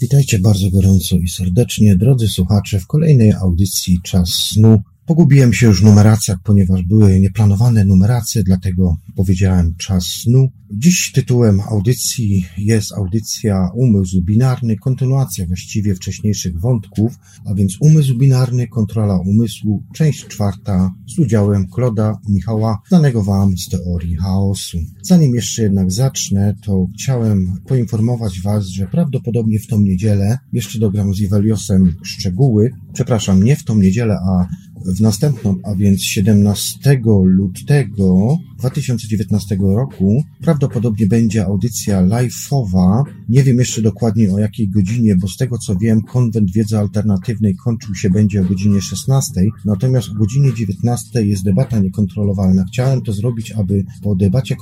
Witajcie bardzo gorąco i serdecznie, drodzy słuchacze, w kolejnej audycji Czas Snu. Pogubiłem się już w numeracjach, ponieważ były nieplanowane numeracje, dlatego powiedziałem czas snu. Dziś tytułem audycji jest audycja Umysł Binarny, kontynuacja właściwie wcześniejszych wątków, a więc Umysł Binarny, kontrola umysłu, część czwarta z udziałem Kloda Michała, znanego Wam z teorii chaosu. Zanim jeszcze jednak zacznę, to chciałem poinformować Was, że prawdopodobnie w tą niedzielę jeszcze dogram z Iweliosem szczegóły, przepraszam, nie w tą niedzielę, a w następną, a więc 17 lutego 2019 roku prawdopodobnie będzie audycja live'owa. Nie wiem jeszcze dokładnie o jakiej godzinie, bo z tego co wiem, konwent wiedzy alternatywnej kończył się będzie o godzinie 16, natomiast o godzinie 19 jest debata niekontrolowana. Chciałem to zrobić, aby po debacie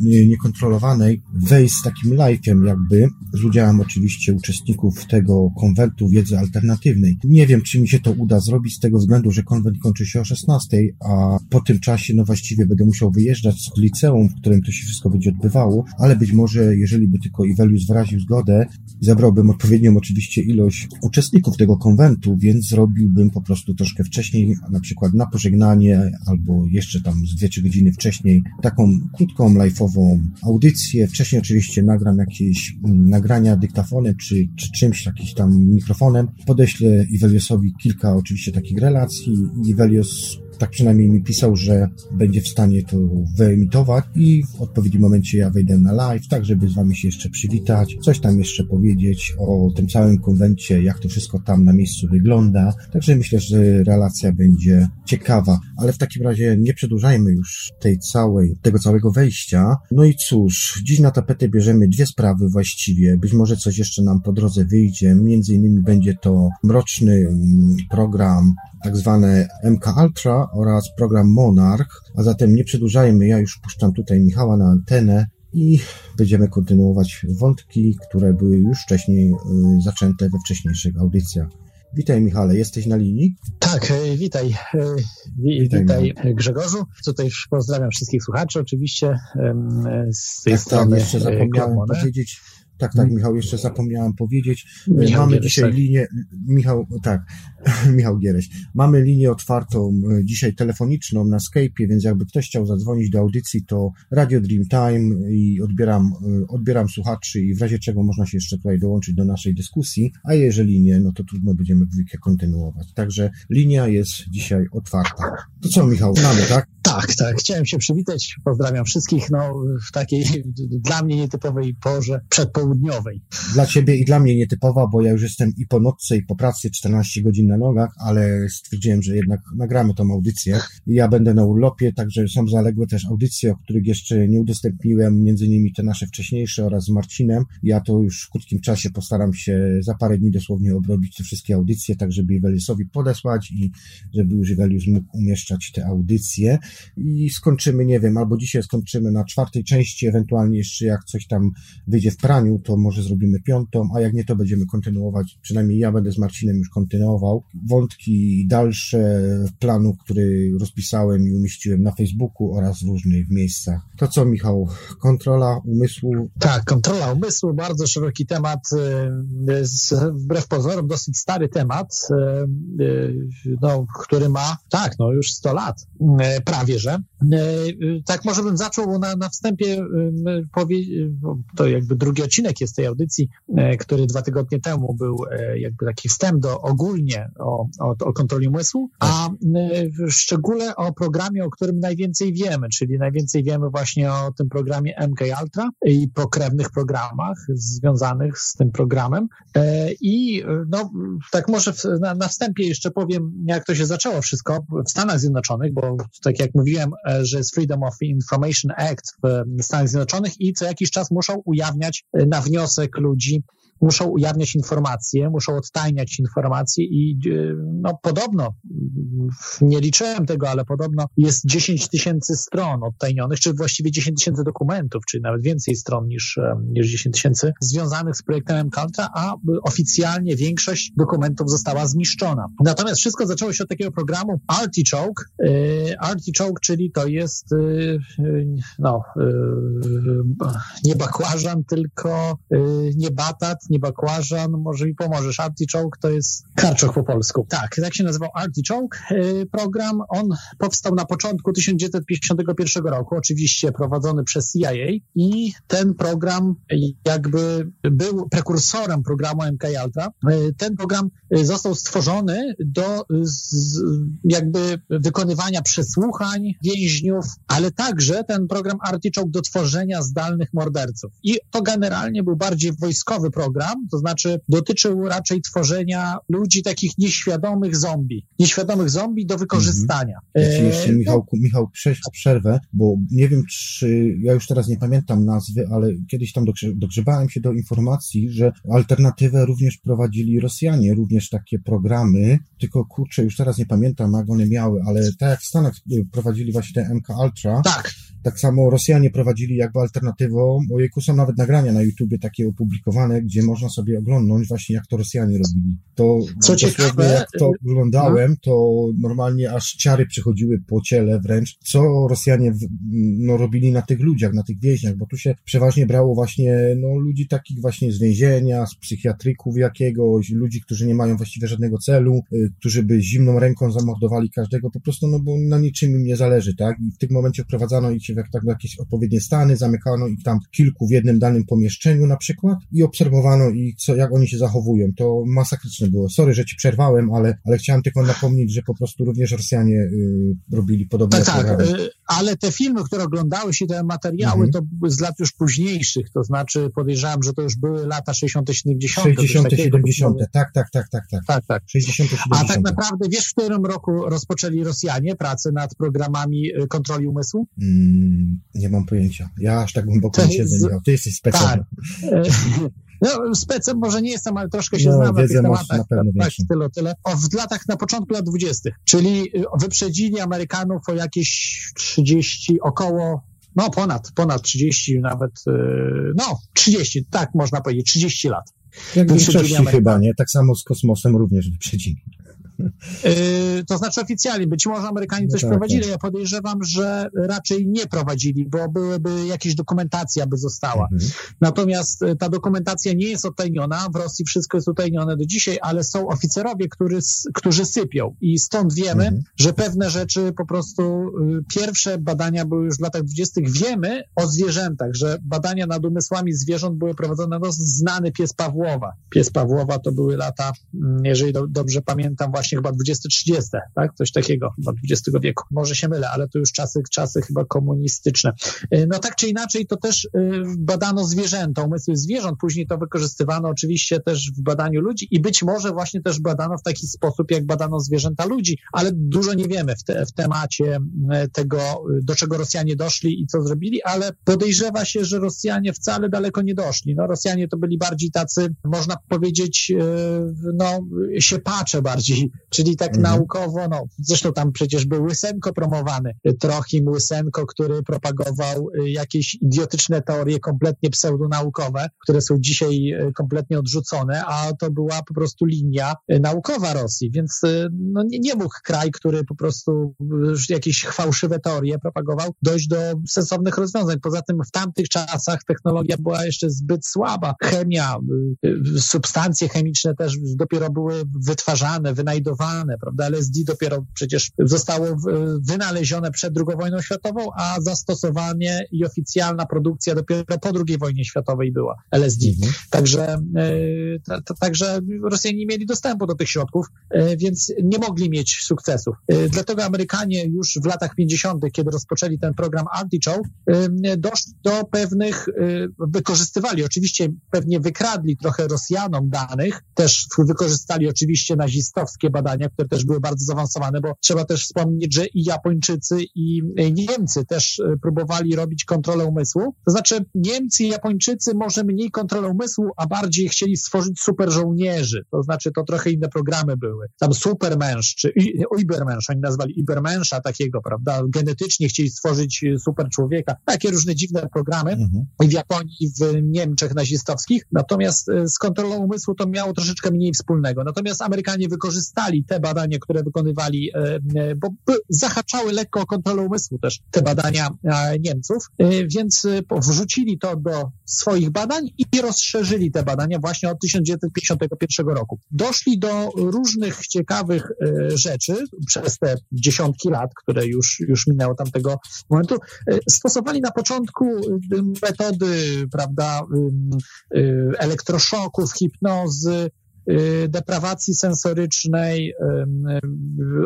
niekontrolowanej wejść z takim live'em jakby, z udziałem oczywiście uczestników tego konwentu wiedzy alternatywnej. Nie wiem, czy mi się to uda zrobić z tego względu, że konwent kończy się o 16, a po tym czasie no właściwie będę musiał wyjeżdżać z liceum, w którym to się wszystko będzie odbywało, ale być może, jeżeli by tylko Ivelius wyraził zgodę, zabrałbym odpowiednią oczywiście ilość uczestników tego konwentu, więc zrobiłbym po prostu troszkę wcześniej, na przykład na pożegnanie, albo jeszcze tam z dwie, trzy godziny wcześniej, taką krótką, live'ową audycję. Wcześniej oczywiście nagram jakieś mm, nagrania dyktafonem, czy, czy czymś, jakimś tam mikrofonem. Podeślę Iveliusowi kilka oczywiście takich relacji. Ivelius tak przynajmniej mi pisał, że będzie w stanie to wyemitować i w odpowiednim momencie ja wejdę na live, tak żeby z wami się jeszcze przywitać, coś tam jeszcze powiedzieć o tym całym konwencie, jak to wszystko tam na miejscu wygląda. Także myślę, że relacja będzie ciekawa, ale w takim razie nie przedłużajmy już tej całej, tego całego wejścia. No i cóż, dziś na tapetę bierzemy dwie sprawy właściwie. Być może coś jeszcze nam po drodze wyjdzie. Między innymi będzie to mroczny mm, program tak zwane MK Ultra oraz program Monarch, a zatem nie przedłużajmy, ja już puszczam tutaj Michała na antenę i będziemy kontynuować wątki, które były już wcześniej y, zaczęte we wcześniejszych audycjach. Witaj Michale, jesteś na linii? Tak, e, witaj. E, witaj, witaj Grzegorzu. Tutaj pozdrawiam wszystkich słuchaczy oczywiście z tej tak, strony. Tak, jeszcze zapomniałem powiedzieć, tak, tak, Michał, jeszcze zapomniałem powiedzieć. Michał Mamy Giereś, dzisiaj tak. linię, Michał, tak, Michał Giereś. Mamy linię otwartą e, dzisiaj telefoniczną na Skype'ie, więc jakby ktoś chciał zadzwonić do audycji, to Radio Dreamtime i odbieram, e, odbieram słuchaczy i w razie czego można się jeszcze tutaj dołączyć do naszej dyskusji, a jeżeli nie, no to trudno będziemy kontynuować. Także linia jest dzisiaj otwarta. To co, Michał, mamy, tak? Tak, tak. Chciałem się przywitać. Pozdrawiam wszystkich no, w takiej dla mnie nietypowej porze przedpołudniowej. Dla ciebie i dla mnie nietypowa, bo ja już jestem i po nocce, i po pracy 14 godzin na nogach, ale stwierdziłem, że jednak nagramy tą audycję. Ja będę na urlopie, także są zaległe też audycje, o których jeszcze nie udostępniłem, między innymi te nasze wcześniejsze oraz z Marcinem. Ja to już w krótkim czasie postaram się za parę dni dosłownie obrobić te wszystkie audycje, tak żeby Iweliusowi podesłać i żeby już Iwelius mógł umieszczać te audycje i skończymy, nie wiem, albo dzisiaj skończymy na czwartej części, ewentualnie jeszcze jak coś tam wyjdzie w praniu, to może zrobimy piątą, a jak nie, to będziemy kontynuować, przynajmniej ja będę z Marcinem już kontynuował wątki dalsze planu, który rozpisałem i umieściłem na Facebooku oraz w różnych miejscach. To co, Michał, kontrola umysłu? Tak, kontrola umysłu, bardzo szeroki temat, y, wbrew pozorom dosyć stary temat, y, y, no, który ma, tak, no już 100 lat, prawie wierzę. E, tak może bym zaczął na, na wstępie powiedzieć, to jakby drugi odcinek jest tej audycji, e, który dwa tygodnie temu był e, jakby taki wstęp do ogólnie o, o, o kontroli umysłu, a w szczególe o programie, o którym najwięcej wiemy, czyli najwięcej wiemy właśnie o tym programie MK Ultra i pokrewnych programach związanych z tym programem. I no, tak może na, na wstępie jeszcze powiem, jak to się zaczęło wszystko w Stanach Zjednoczonych, bo tak jak mówiłem, e, że jest Freedom of Information Act w Stanach Zjednoczonych i co jakiś czas muszą ujawniać e, na wniosek ludzi muszą ujawniać informacje, muszą odtajniać informacje i no podobno, nie liczyłem tego, ale podobno jest 10 tysięcy stron odtajnionych, czy właściwie 10 tysięcy dokumentów, czy nawet więcej stron niż, niż 10 tysięcy związanych z projektem MKUltra, a oficjalnie większość dokumentów została zniszczona. Natomiast wszystko zaczęło się od takiego programu Artichoke. Y, Artichoke, czyli to jest no, nie bakłażan, tylko nie batat, nie bakłażan, może mi pomożesz. Artichoke to jest karczoch po polsku. Tak, tak się nazywał Artichoke program. On powstał na początku 1951 roku, oczywiście prowadzony przez CIA i ten program jakby był prekursorem programu MK Ultra. Ten program został stworzony do jakby wykonywania przesłuchań więźniów, ale także ten program Artichoke do tworzenia zdalnych morderców. I to generalnie był bardziej wojskowy program, to znaczy dotyczył raczej tworzenia ludzi takich nieświadomych zombie. Nieświadomych zombie do wykorzystania. Ja ci jeszcze, e, Michałku, Michał, przejść przerwę, bo nie wiem, czy ja już teraz nie pamiętam nazwy, ale kiedyś tam dogrzebałem się do informacji, że alternatywę również prowadzili Rosjanie, również takie programy, tylko kurczę, już teraz nie pamiętam, jak one miały, ale tak jak w Stanach prowadzili właśnie te MK Ultra, tak. Tak samo Rosjanie prowadzili jakby alternatywą, ojejku, są nawet nagrania na YouTubie takie opublikowane, gdzie można sobie oglądnąć właśnie, jak to Rosjanie robili. To Co ciekawe, jak to oglądałem, to normalnie aż ciary przychodziły po ciele wręcz, co Rosjanie no, robili na tych ludziach, na tych więźniach, bo tu się przeważnie brało właśnie no, ludzi takich właśnie z więzienia, z psychiatryków jakiegoś, ludzi, którzy nie mają właściwie żadnego celu, y, którzy by zimną ręką zamordowali każdego, po prostu, no bo na niczym im nie zależy, tak? I w tym momencie wprowadzano ich się w, tak, w jakieś odpowiednie stany, zamykano ich tam kilku w jednym danym pomieszczeniu na przykład i obserwowano ich, co, jak oni się zachowują. To masakryczne było. Sorry, że ci przerwałem, ale, ale chciałem tylko napomnieć, że po prostu również Rosjanie y, robili podobne tak, tak, ale te filmy, które oglądałeś i te materiały, mhm. to były z lat już późniejszych, to znaczy podejrzewam, że to już były lata 60 70 60 70 tak, tak, tak, tak, tak. tak, tak. 60 70 A tak naprawdę wiesz, w którym roku rozpoczęli Rosjanie pracę nad programami y, kontroli umysłu? Mm, nie mam pojęcia. Ja aż tak głęboko nie siedzę. Ty jesteś specjalny. Tak. No, specem może nie jestem, ale troszkę się no, znam na tych tematach. Na tak, tyle, tyle. O, w latach, na początku lat dwudziestych, czyli y, wyprzedzili Amerykanów o jakieś 30, około no ponad, ponad 30 nawet, y, no 30, tak można powiedzieć, 30 lat. Jak większości chyba, nie? Tak samo z kosmosem również wyprzedzili. Yy, to znaczy oficjalnie, być może Amerykanie no coś tak, prowadzili, tak. ja podejrzewam, że raczej nie prowadzili, bo byłyby jakieś dokumentacja by została. Mhm. Natomiast y, ta dokumentacja nie jest odtajniona, w Rosji wszystko jest utajnione do dzisiaj, ale są oficerowie, który, którzy sypią i stąd wiemy, mhm. że pewne rzeczy po prostu, y, pierwsze badania były już w latach dwudziestych, wiemy o zwierzętach, że badania nad umysłami zwierząt były prowadzone, no znany pies Pawłowa. Pies Pawłowa to były lata, mm, jeżeli do, dobrze pamiętam, właśnie właśnie chyba 20-30, tak? Coś takiego, chyba XX wieku. Może się mylę, ale to już czasy, czasy chyba komunistyczne. Y, no tak czy inaczej, to też y, badano zwierzęta, umysły zwierząt, później to wykorzystywano oczywiście też w badaniu ludzi i być może właśnie też badano w taki sposób, jak badano zwierzęta ludzi, ale dużo nie wiemy w, te, w temacie y, tego, do czego Rosjanie doszli i co zrobili, ale podejrzewa się, że Rosjanie wcale daleko nie doszli. No Rosjanie to byli bardziej tacy, można powiedzieć, no, siepacze bardziej czyli tak mhm. naukowo, no zresztą tam przecież był Łysenko promowany, Trochim Łysenko, który propagował y, jakieś idiotyczne teorie kompletnie pseudonaukowe, które są dzisiaj y, kompletnie odrzucone, a to była po prostu linia y, naukowa Rosji, więc no, nie, nie mógł kraj, który po prostu jakieś fałszywe teorie propagował, dojść do sensownych rozwiązań. Poza tym w tamtych czasach technologia była jeszcze zbyt słaba. Chemia, substancje chemiczne też dopiero były wytwarzane, wynajdowane, prawda? LSD dopiero przecież zostało wynalezione przed II wojną światową, a zastosowanie i oficjalna produkcja dopiero po II wojnie światowej była LSD. Mhm. Także, e, także Rosjanie nie mieli dostępu do tych środków, e, więc nie mogli mieć sukcesów. E, dlatego Amerykanie już w latach 50., kiedy rozpoczęli ten program Artichoke, doszli do pewnych, wykorzystywali, oczywiście pewnie wykradli trochę Rosjanom danych, też wykorzystali oczywiście nazistowskie badania, które też były bardzo zaawansowane, bo trzeba też wspomnieć, że i Japończycy, i Niemcy też próbowali robić kontrolę umysłu. To znaczy Niemcy i Japończycy może mniej kontrolę umysłu, a bardziej chcieli stworzyć super żołnierzy. To znaczy to trochę inne programy były. Tam supermensch, czy Ubermensch, oni nazwali Ubermenscha takiego, prawda? Genetycznie chcieli stworzyć super człowieka. Takie różne dziwne programy. Mhm. W Japonii, w Niemczech nazistowskich. Natomiast e, z kontrolą umysłu to miało troszeczkę mniej wspólnego. Natomiast Amerykanie wykorzystali te badania, które wykonywali, e, e, bo zahaczały lekko o kontrolę umysłu też te badania Niemców, więc wrzucili to do swoich badań i rozszerzyli te badania właśnie od 1951 roku. Doszli do różnych ciekawych rzeczy przez te dziesiątki lat, które już, już minęło tamtego momentu. Stosowali na początku metody, prawda, elektroszoków, hipnozy, deprawacji sensorycznej,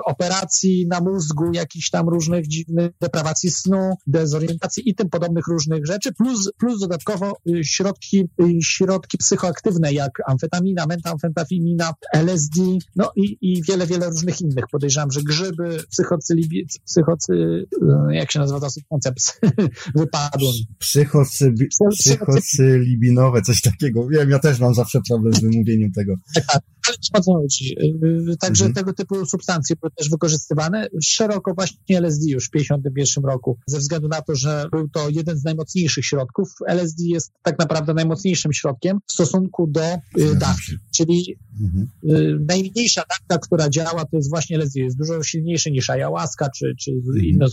operacji na mózgu, jakichś tam różnych dziwnych, deprawacji snu, dezorientacji i tym podobnych różnych rzeczy, plus, plus dodatkowo y, środki, y, środki psychoaktywne, jak amfetamina, metamfetamina, LSD, no i, i wiele, wiele różnych innych. Podejrzewam, że grzyby, psychocylibi, psychocy, jak się nazywa ta substancja, wypadło. Psychocy, psychocylibinowe, coś takiego. Wiem, ja też mam zawsze problem z wymówieniem tego. the cup. Tak, ale Także mhm. tego typu substancje były też wykorzystywane szeroko właśnie LSD już w 1951 roku, ze względu na to, że był to jeden z najmocniejszych środków. LSD jest tak naprawdę najmocniejszym środkiem w stosunku do y, dawki, czyli mhm. y, najmniejsza dawka, która działa, to jest właśnie LSD. Jest dużo silniejszy niż ayahuasca czy, czy mhm. inne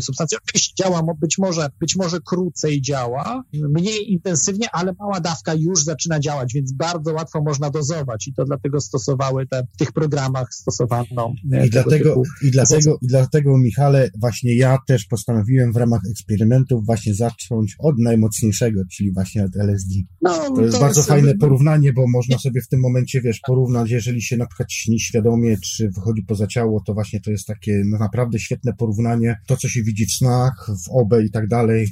substancje. Oczywiście działa być może, być może krócej działa, mniej intensywnie, ale mała dawka już zaczyna działać, więc bardzo łatwo można dozować i to dlatego stosowały te, w tych programach stosowano. I dlatego, i dlatego, i dlatego, Michale, właśnie ja też postanowiłem w ramach eksperymentów właśnie zacząć od najmocniejszego, czyli właśnie od LSD. No, to jest to bardzo jest... fajne porównanie, bo można sobie w tym momencie, wiesz, porównać, jeżeli się na przykład śni świadomie, czy wychodzi poza ciało, to właśnie to jest takie no, naprawdę świetne porównanie. To, co się widzi w snach, w OBE i tak dalej,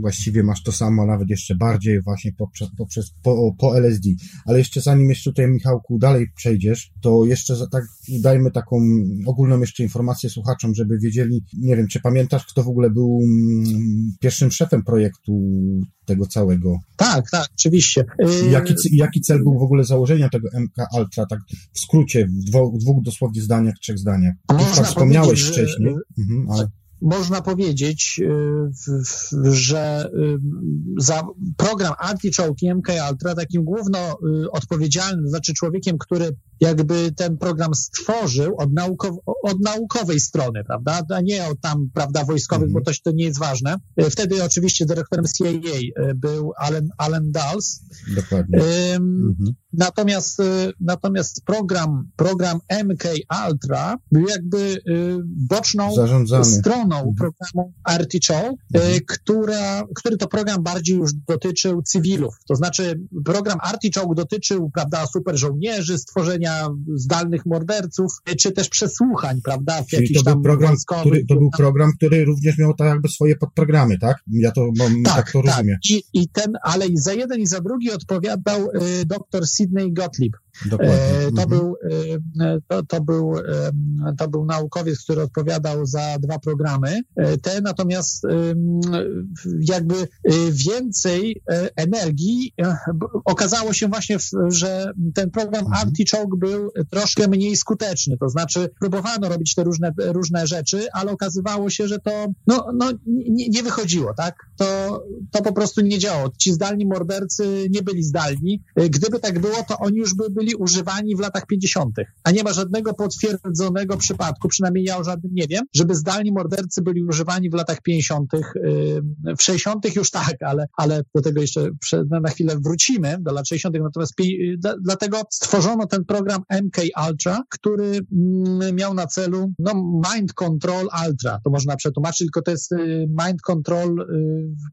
właściwie masz to samo, nawet jeszcze bardziej właśnie poprzez, poprzez po, po LSD. Ale jeszcze zanim jeszcze tutaj, Michałku, dalej przejdziesz, to jeszcze za, tak dajmy taką ogólną jeszcze informację słuchaczom, żeby wiedzieli, nie wiem, czy pamiętasz, kto w ogóle był mm, pierwszym szefem projektu tego całego? Tak, tak, oczywiście. Jaki, jaki cel był w ogóle założenia tego MK Ultra, tak w skrócie, w dwóch, dosłownie zdaniach, trzech zdaniach? Już tak wspomniałeś wcześniej. Mhm, ale można powiedzieć, y, że y, za program Artichoke MK Ultra takim główno y, odpowiedzialnym, znaczy człowiekiem, który jakby ten program stworzył od, naukow od naukowej strony, prawda, a nie od tam, prawda, wojskowych, bo mhm. to, to nie jest ważne. Wtedy oczywiście dyrektorem CIA był Alan, Alan Dulles. Dokładnie. Mhm. Natomiast, natomiast program, program MK Ultra był jakby boczną Zarządzany. stroną stroną programu Artichoke, mhm. która, który to program bardziej już dotyczył cywilów. To znaczy program Artichoke dotyczył, prawda, super żołnierzy, stworzenia zdalnych morderców, czy też przesłuchań, prawda, w Czyli to był program, który, to był program, który również miał tak jakby swoje podprogramy, tak? Ja to mam, tak, tak to tak. rozumiem. I, I ten, ale i za jeden i za drugi odpowiadał y, dr Sidney Gottlieb. E, to, mhm. był, to, to, był, to był naukowiec, który odpowiadał za dwa programy. E, te natomiast jakby więcej energii okazało się właśnie, że ten program mhm. Artichoke był troszkę mniej skuteczny. To znaczy próbowano robić te różne, różne rzeczy, ale okazywało się, że to no, no, nie, nie wychodziło, tak? To, to po prostu nie działało. Ci zdalni mordercy nie byli zdalni. Gdyby tak było, to oni już by byli byli używani w latach 50., a nie ma żadnego potwierdzonego przypadku, przynajmniej ja o żadnym nie wiem, żeby zdalni mordercy byli używani w latach 50., w 60. już tak, ale, ale do tego jeszcze na chwilę wrócimy, do lat 60., natomiast dlatego stworzono ten program MK Ultra, który miał na celu no, Mind Control Ultra, to można przetłumaczyć, tylko to jest y, Mind Control y,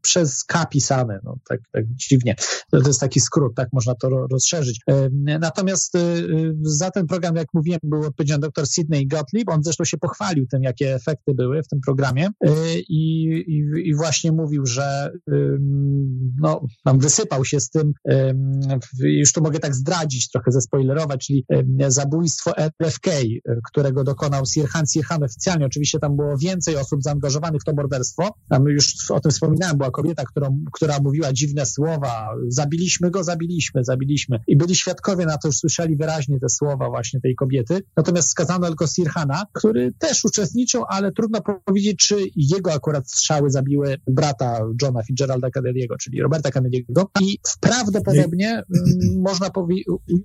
przez K pisane, no, tak, tak dziwnie. To jest taki skrót, tak można to rozszerzyć. Natomiast y, za ten program, jak mówiłem, był odpowiedzialny dr Sidney Gottlieb. On zresztą się pochwalił tym, jakie efekty były w tym programie y, i, i, i właśnie mówił, że no, tam wysypał się z tym, już to mogę tak zdradzić, trochę zespoilerować, czyli zabójstwo RFK, którego dokonał Sirhan Sirhan oficjalnie. Oczywiście tam było więcej osób zaangażowanych w to morderstwo. Tam już o tym wspominałem, była kobieta, którą, która mówiła dziwne słowa. Zabiliśmy go, zabiliśmy, zabiliśmy. I byli świadkowie na to, że słyszeli wyraźnie te słowa właśnie tej kobiety. Natomiast skazano tylko Sirhana, który też uczestniczył, ale trudno powiedzieć, czy jego akurat strzały zabiły brata Johna Fitzgeralda Kennedy'ego, czyli Roberta Kennedy'ego. I prawdopodobnie mm, można powie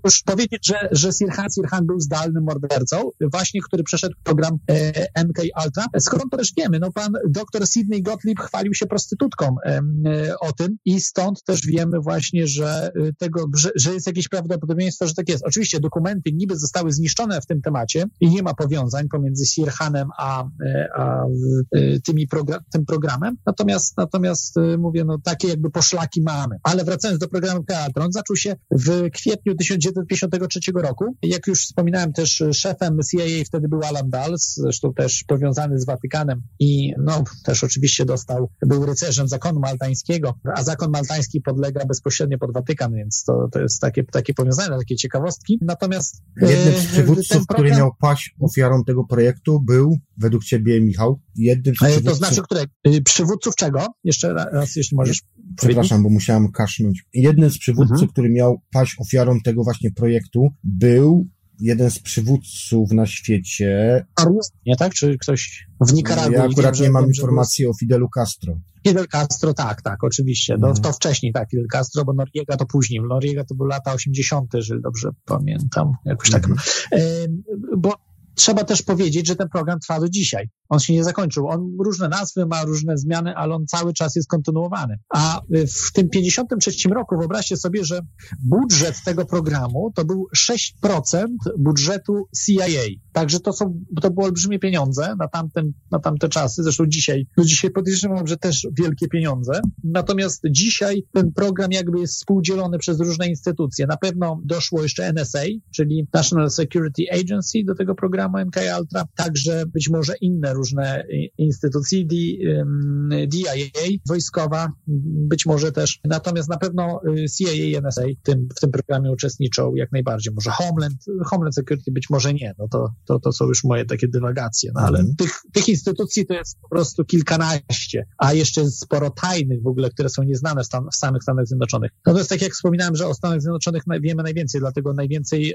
już powiedzieć, że, że Sirhan Sirhan był zdalnym mordercą, właśnie który przeszedł program e, MK Ultra. Skoro to też wiemy, no pan doktor Sidney Gottlieb chwalił się prostytutką e, o tym i stąd też wiemy właśnie, że e, tego, że, że jest jakieś prawdopodobieństwo, że tak jest. Oczywiście dokumenty niby zostały zniszczone w tym temacie i nie ma powiązań pomiędzy Sirhanem a, e, a tymi program, tym programem, natomiast, natomiast mówię, no takie jakby poszlaki mamy. Ale wracając do programu Teatr, on zaczął się w kwietniu 1953 roku. Jak już wspominałem też szefem CIA wtedy był Alan Dulles, zresztą też powiązany z Watykanem i no też oczywiście dostał, był rycerzem zakonu maltańskiego, a zakon maltański podlega bezpośrednio pod Watykan, więc to, to jest takie, takie powiązane, takie ciekawostki. Natomiast jednym z e, przywódców, program... który miał paść ofiarą tego projektu był, według ciebie Michał, jednym z przywódców... To znaczy, które? Y, przywódców czego? Jeszcze raz, jeśli możesz Przepraszam, bo musiałem kasznąć. Jednym z przywódców, mhm. który miał paść ofiarą tego właśnie projektu był jeden z przywódców na świecie. Nie tak? Czy ktoś w Nikaragui? Ja akurat nie mam informacji o Fidelu Castro. Fidel Castro, tak, tak, oczywiście. No, to wcześniej, tak, Fidel Castro, bo Noriega to później. Noriega to były lata 80., jeżeli dobrze pamiętam. Jakoś tak. Mhm. bo trzeba też powiedzieć, że ten program trwa do dzisiaj. On się nie zakończył. On różne nazwy ma, różne zmiany, ale on cały czas jest kontynuowany. A w tym 53 roku wyobraźcie sobie, że budżet tego programu to był 6% budżetu CIA. Także to są, to były olbrzymie pieniądze na, tamten, na tamte czasy. Zresztą dzisiaj, no dzisiaj podejrzewam, że też wielkie pieniądze. Natomiast dzisiaj ten program jakby jest współdzielony przez różne instytucje. Na pewno doszło jeszcze NSA, czyli National Security Agency do tego programu MK Ultra, także być może inne różne instytucje, DIA, wojskowa, być może też. Natomiast na pewno y, CIA i NSA w tym, w tym programie uczestniczą jak najbardziej. Może Homeland, Homeland Security być może nie, no to, to, to są już moje takie dywagacje, no ale mhm. tych, tych instytucji to jest po prostu kilkanaście, a jeszcze sporo tajnych w ogóle, które są nieznane w, stan, w samych Stanach Zjednoczonych. Natomiast tak jak wspominałem, że o Stanach Zjednoczonych wiemy najwięcej, dlatego najwięcej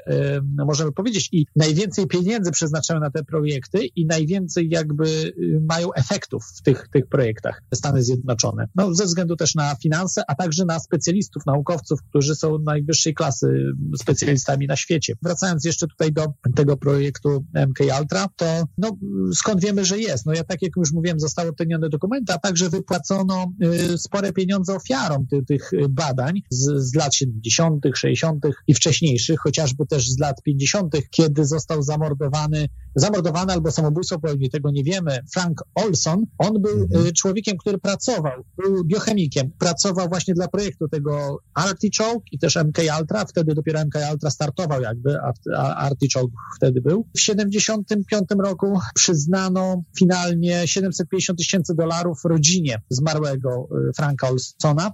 no możemy powiedzieć i najwięcej pieniędzy przeznaczają na te projekty i najwięcej jakby y, mają efektów w tych, tych projektach Stany Zjednoczone. No, ze względu też na finanse, a także na specjalistów, naukowców, którzy są najwyższej klasy specjalistami na świecie. Wracając jeszcze tutaj do tego projektu MK Ultra, to no, skąd wiemy, że jest? No ja tak jak już mówiłem, zostały ocenione dokumenty, a także wypłacono y, spore pieniądze ofiarom ty, tych badań z, z lat 70., 60. i wcześniejszych, chociażby też z lat 50., kiedy został zamordowany, zamordowany albo samobójstwo popełnił, tego nie wiemy, Frank Olson, on był mhm. Y, człowiekiem, który pracował, był biochemikiem, pracował właśnie dla projektu tego Artichoke i też MK Ultra, wtedy dopiero MK Ultra startował jakby, a Artichoke wtedy był. W 75 roku przyznano finalnie 750 tysięcy dolarów rodzinie zmarłego y, Franka Olsona,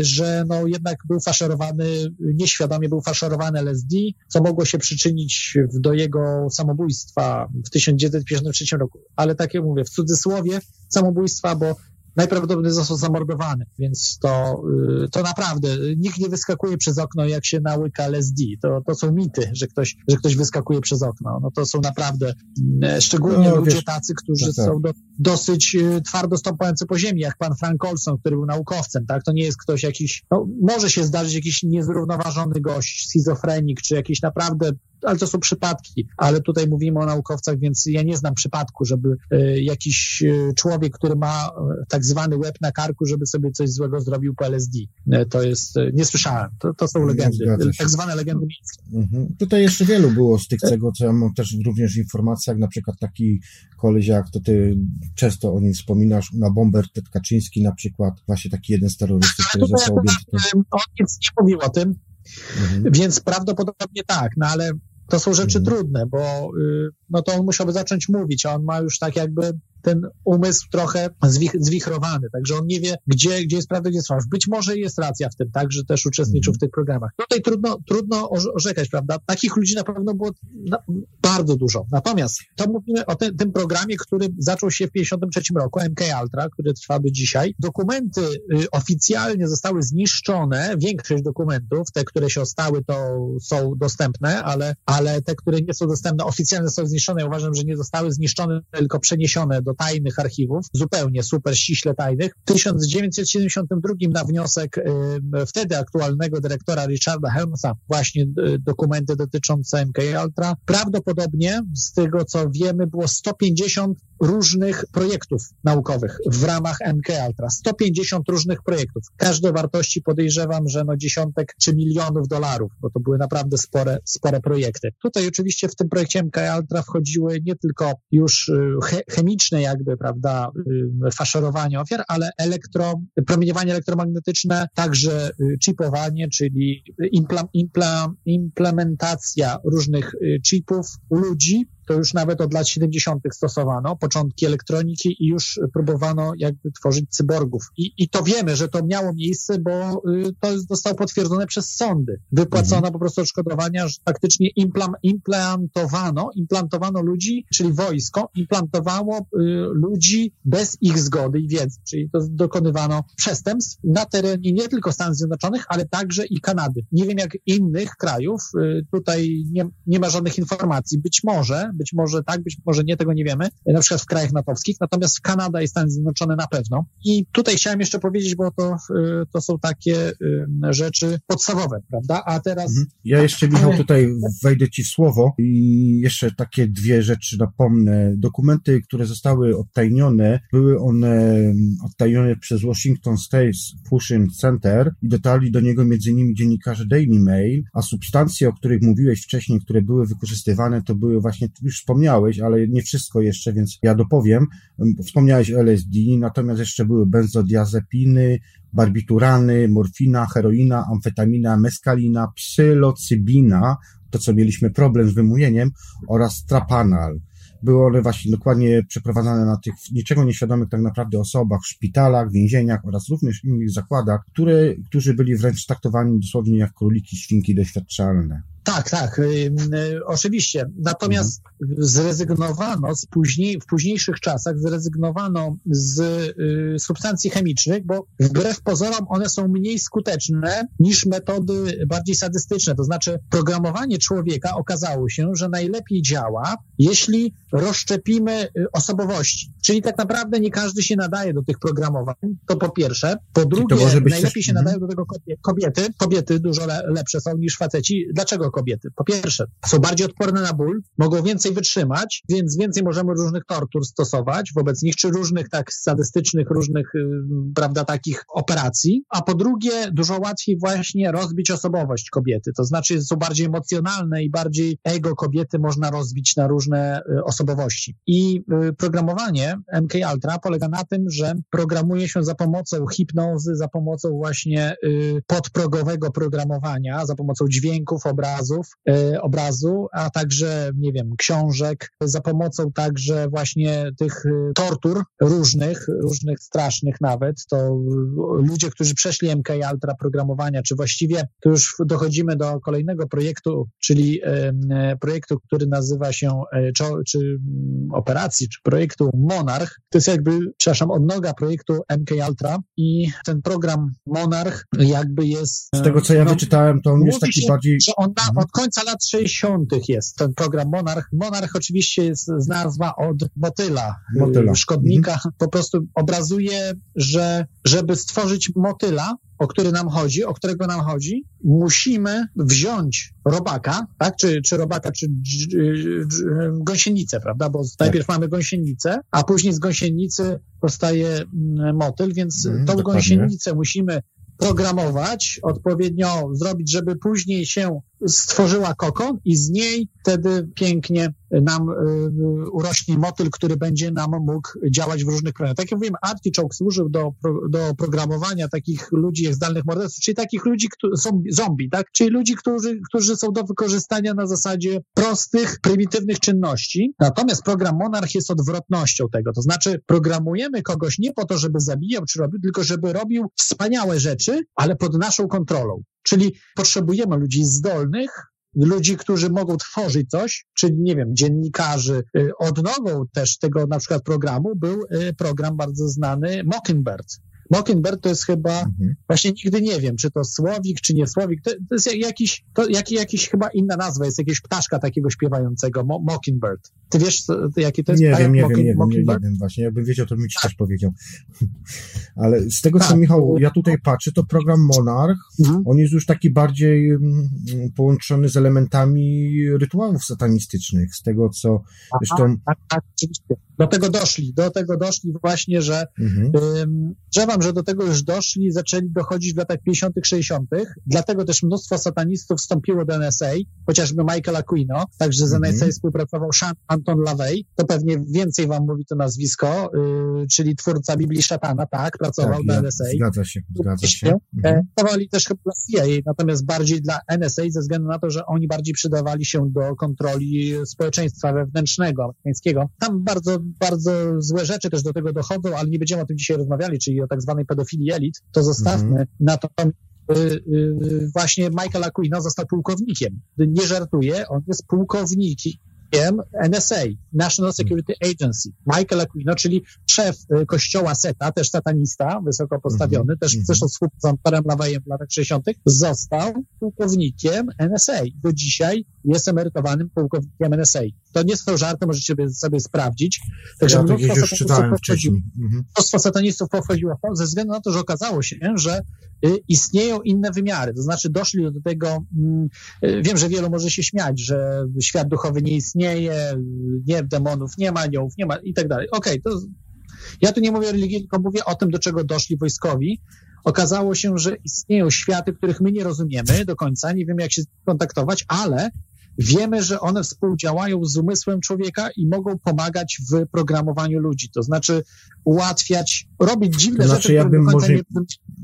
że no jednak był faszerowany, nieświadomie był faszerowany LSD, co mogło się przyczynić do jego samobójstwa w 1953 roku. Ale tak jak mówię, w cudzysłowie samobójstwa, bo najprawdopodobniej został zamordowany, więc to, y, to naprawdę nikt nie wyskakuje przez okno, jak się nałyka LSD. To, to są mity, że ktoś, że ktoś wyskakuje przez okno. No to są naprawdę mm, szczególnie no, ludzie wiesz, tacy, którzy tak, tak. są do, dosyć y, twardo stąpający po ziemi, jak pan Frank Olson, który był naukowcem, tak? To nie jest ktoś jakiś, no, może się zdarzyć jakiś niezrównoważony gość, schizofrenik, czy jakiś naprawdę ale to są przypadki, ale tutaj mówimy o naukowcach, więc ja nie znam przypadku, żeby e, jakiś e, człowiek, który ma e, tak zwany łeb na karku, żeby sobie coś złego zrobił po LSD. To jest, nie słyszałem, to, to są legendy, tak zwane legendy miejskie. Mhm. Tutaj jeszcze wielu było z tych, tego, co ja mam też również informacjach, na przykład taki koleś jak, to ty często o nim wspominasz, na Bomber Ted Kaczyński na przykład, właśnie taki jeden z terrorystów, który został objęty. On nic nie mówił o tym, mhm. więc prawdopodobnie tak, no ale to są rzeczy mhm. trudne, bo y, no to on musiałby zacząć mówić, a on ma już tak jakby ten umysł trochę zwich, zwichrowany, także on nie wie, gdzie, gdzie jest prawda, gdzie jest fałsz. Być może jest racja w tym, tak, że też uczestniczył w tych programach. Tutaj trudno, trudno orzekać, prawda? Takich ludzi na pewno było na, bardzo dużo. Natomiast to mówimy o te, tym programie, który zaczął się w 1953 roku, MK Ultra, który trwa do dzisiaj. Dokumenty y, oficjalnie zostały zniszczone, większość dokumentów, te, które się ostały, to są dostępne, ale, ale te, które nie są dostępne, oficjalnie są zniszczone. Ja uważam, że nie zostały zniszczone, tylko przeniesione do tajnych archiwów, zupełnie super ściśle tajnych. W 1972 na wniosek wtedy aktualnego dyrektora Richarda Helmsa właśnie y, dokumenty dotyczące MK Ultra. Prawdopodobnie z tego, co wiemy, było 150 różnych projektów naukowych w ramach MK Ultra. 150 różnych projektów. Każde wartości podejrzewam, że no dziesiątek czy milionów dolarów, bo to były naprawdę spore, spore projekty. Tutaj oczywiście w tym projekcie MK Ultra wchodziły nie tylko już y, he, chemiczne jakby, prawda, y, faszerowanie ofiar, ale elektro, promieniowanie elektromagnetyczne, także y, chipowanie, czyli impla, impla, implementacja różnych chipów u ludzi, to już nawet od lat 70. stosowano, początki elektroniki i już próbowano jakby tworzyć cyborgów. I, i to wiemy, że to miało miejsce, bo y, to zostało potwierdzone przez sądy. Wypłacono mhm. po prostu odszkodowania, że faktycznie implam, implantowano, implantowano ludzi, czyli wojsko implantowało y, ludzi bez ich zgody i wiedzy, czyli to dokonywano przestępstw na terenie nie tylko Stanów Zjednoczonych, ale także i Kanady. Nie wiem jak innych krajów, y, tutaj nie, nie ma żadnych informacji. Być może, być może tak, być może nie, tego nie wiemy, na przykład w krajach natowskich, natomiast Kanada i Stany Zjednoczone na pewno. I tutaj chciałem jeszcze powiedzieć, bo to, y, to są takie y, rzeczy podstawowe, prawda? A teraz... Mhm. Ja jeszcze, Michał, tutaj wejdę Ci w słowo i jeszcze takie dwie rzeczy napomnę. Dokumenty, które zostały odtajnione, były one mm, odtajnione przez Washington State Fusion Center i dotarli do niego innymi dziennikarze Daily Mail, a substancje, o których mówiłeś wcześniej, które były wykorzystywane, to były właśnie już wspomniałeś, ale nie wszystko jeszcze, więc ja dopowiem. Wspomniałeś o LSD, natomiast jeszcze były benzodiazepiny, barbiturany, morfina, heroina, amfetamina, meskalina, psylocybina, to co mieliśmy problem z wymówieniem, oraz trapanal. Były one właśnie dokładnie przeprowadzane na tych niczego nieświadomych tak naprawdę osobach szpitalach, więzieniach oraz również innych zakładach, które, którzy byli wręcz traktowani dosłownie jak króliki, świnki doświadczalne. Tak, tak, y, y, oczywiście. Natomiast mhm. zrezygnowano z później, w późniejszych czasach, zrezygnowano z y, substancji chemicznych, bo wbrew pozorom one są mniej skuteczne niż metody bardziej sadystyczne. To znaczy, programowanie człowieka okazało się, że najlepiej działa, jeśli rozszczepimy osobowości. Czyli tak naprawdę nie każdy się nadaje do tych programowań. To po pierwsze. Po drugie, najlepiej też... się nadają do tego kobiety. Kobiety dużo lepsze są niż faceci. Dlaczego kobiety. Po pierwsze, są bardziej odporne na ból, mogą więcej wytrzymać, więc więcej możemy różnych tortur stosować wobec nich, czy różnych tak sadystycznych, różnych, y, prawda, takich operacji. A po drugie, dużo łatwiej właśnie rozbić osobowość kobiety. To znaczy, są bardziej emocjonalne i bardziej ego kobiety można rozbić na różne y, osobowości. I y, programowanie MK Ultra polega na tym, że programuje się za pomocą hipnozy, za pomocą właśnie podprogowego programowania, za pomocą dźwięków, obrazów, obrazów, e, obrazu, a także, nie wiem, książek, za pomocą także właśnie tych e, tortur różnych, różnych strasznych nawet, to ludzie, którzy przeszli MK Ultra programowania, czy właściwie to już dochodzimy do kolejnego projektu, czyli e, projektu, który nazywa się, czy, czy operacji, czy projektu Monarch. To jest jakby, przepraszam, odnoga projektu MK Ultra i ten program Monarch jakby jest... Z tego, co ja no, wyczytałem, to on jest taki bardziej... Że on. Od końca lat 60. jest ten program Monarch. Monarch oczywiście jest z nazwa od motyla, motyla. szkodnika. Mhm. Po prostu obrazuje, że żeby stworzyć motyla, o który nam chodzi, o którego nam chodzi, musimy wziąć robaka, tak, czy, czy robaka, czy gąsienicę, prawda, bo najpierw mamy gąsienicę, a później z gąsienicy powstaje mm, motyl, więc mm, tą dokładnie. gąsienicę musimy programować, odpowiednio zrobić, żeby później się stworzyła kokon i z niej wtedy pięknie nam urośnie motyl, który będzie nam mógł działać w różnych programach. Tak jak mówiłem, Artichoke służył do, do programowania takich ludzi jak zdalnych morderców, czyli takich ludzi, którzy są zombie, tak? Czyli ludzi, którzy, którzy są do wykorzystania na zasadzie prostych, prymitywnych czynności. Natomiast program Monarch jest odwrotnością tego. To znaczy, programujemy kogoś nie po to, żeby zabijał czy robił, tylko żeby robił wspaniałe rzeczy, ale pod naszą kontrolą. Czyli potrzebujemy ludzi zdolnych, ludzi, którzy mogą tworzyć coś, czyli nie wiem, dziennikarzy. Y, odnogą też tego na przykład programu był y, program bardzo znany Mockingbird. Mockingbird to jest chyba, mhm. właśnie nigdy nie wiem, czy to słowik, czy nie słowik, to, to jest jakiś, to jak, jakiś chyba inna nazwa, jest jakiegoś ptaszka takiego śpiewającego, Mo Mockingbird. Ty wiesz, co, jaki to jest? Nie wiem, nie wiem, nie wiem, nie, nie wiem właśnie, jakbym wiedział, to bym ci też powiedział. Ale z tego, co tak. Michał, ja tutaj patrzę, to program Monarch, mhm. on jest już taki bardziej mm, połączony z elementami rytuałów satanistycznych, z tego, co Aha, zresztą... Tak, tak, oczywiście. Do tego doszli, do tego doszli właśnie, że mhm. ym, że wam, że do tego już doszli, zaczęli dochodzić w latach 50., 60., dlatego też mnóstwo satanistów wstąpiło do NSA, chociażby Michael Aquino, także z NSA mm -hmm. współpracował Sean Anton LaVey, to pewnie więcej wam mówi to nazwisko, yy, czyli twórca Biblii Szatana, tak, pracował tak, NSA. Zgadza się, zgadza się. Mhm. Pracowali też chyba dla CIA, natomiast bardziej dla NSA ze względu na to, że oni bardziej przydawali się do kontroli społeczeństwa wewnętrznego amerykańskiego. Tam bardzo, bardzo złe rzeczy też do tego dochodzą, ale nie będziemy o tym dzisiaj rozmawiali, czyli o tak zwanej pedofilii elit, to zostawmy. Mhm. Natomiast y, y, właśnie Michael Aquino został pułkownikiem. Nie żartuję, on jest pułkownikiem NSA, National Security Agency, Michael Aquino, czyli szef y, kościoła SETA, też satanista, wysoko postawiony, mm -hmm. też zresztą z Amperem Lawajem w latach 60., został pułkownikiem NSA. Do dzisiaj jest emerytowanym pułkownikiem NSA. To nie są żarty, możecie sobie, sobie sprawdzić. Także ja mnóstwo, już czytałem wcześniej. Mhm. Mnóstwo satanistów pochodziło w to, ze względu na to, że okazało się, że y, istnieją inne wymiary. To znaczy doszli do tego, mm, y, wiem, że wielu może się śmiać, że świat duchowy nie istnieje, nie, demonów nie ma, aniołów nie ma i tak dalej. Okej, okay, to ja tu nie mówię o religii, tylko mówię o tym, do czego doszli wojskowi. Okazało się, że istnieją światy, których my nie rozumiemy do końca, nie wiemy jak się kontaktować, ale Wiemy, że one współdziałają z umysłem człowieka i mogą pomagać w programowaniu ludzi, to znaczy ułatwiać, robić dziwne to znaczy, rzeczy. Ja bym, może, nie...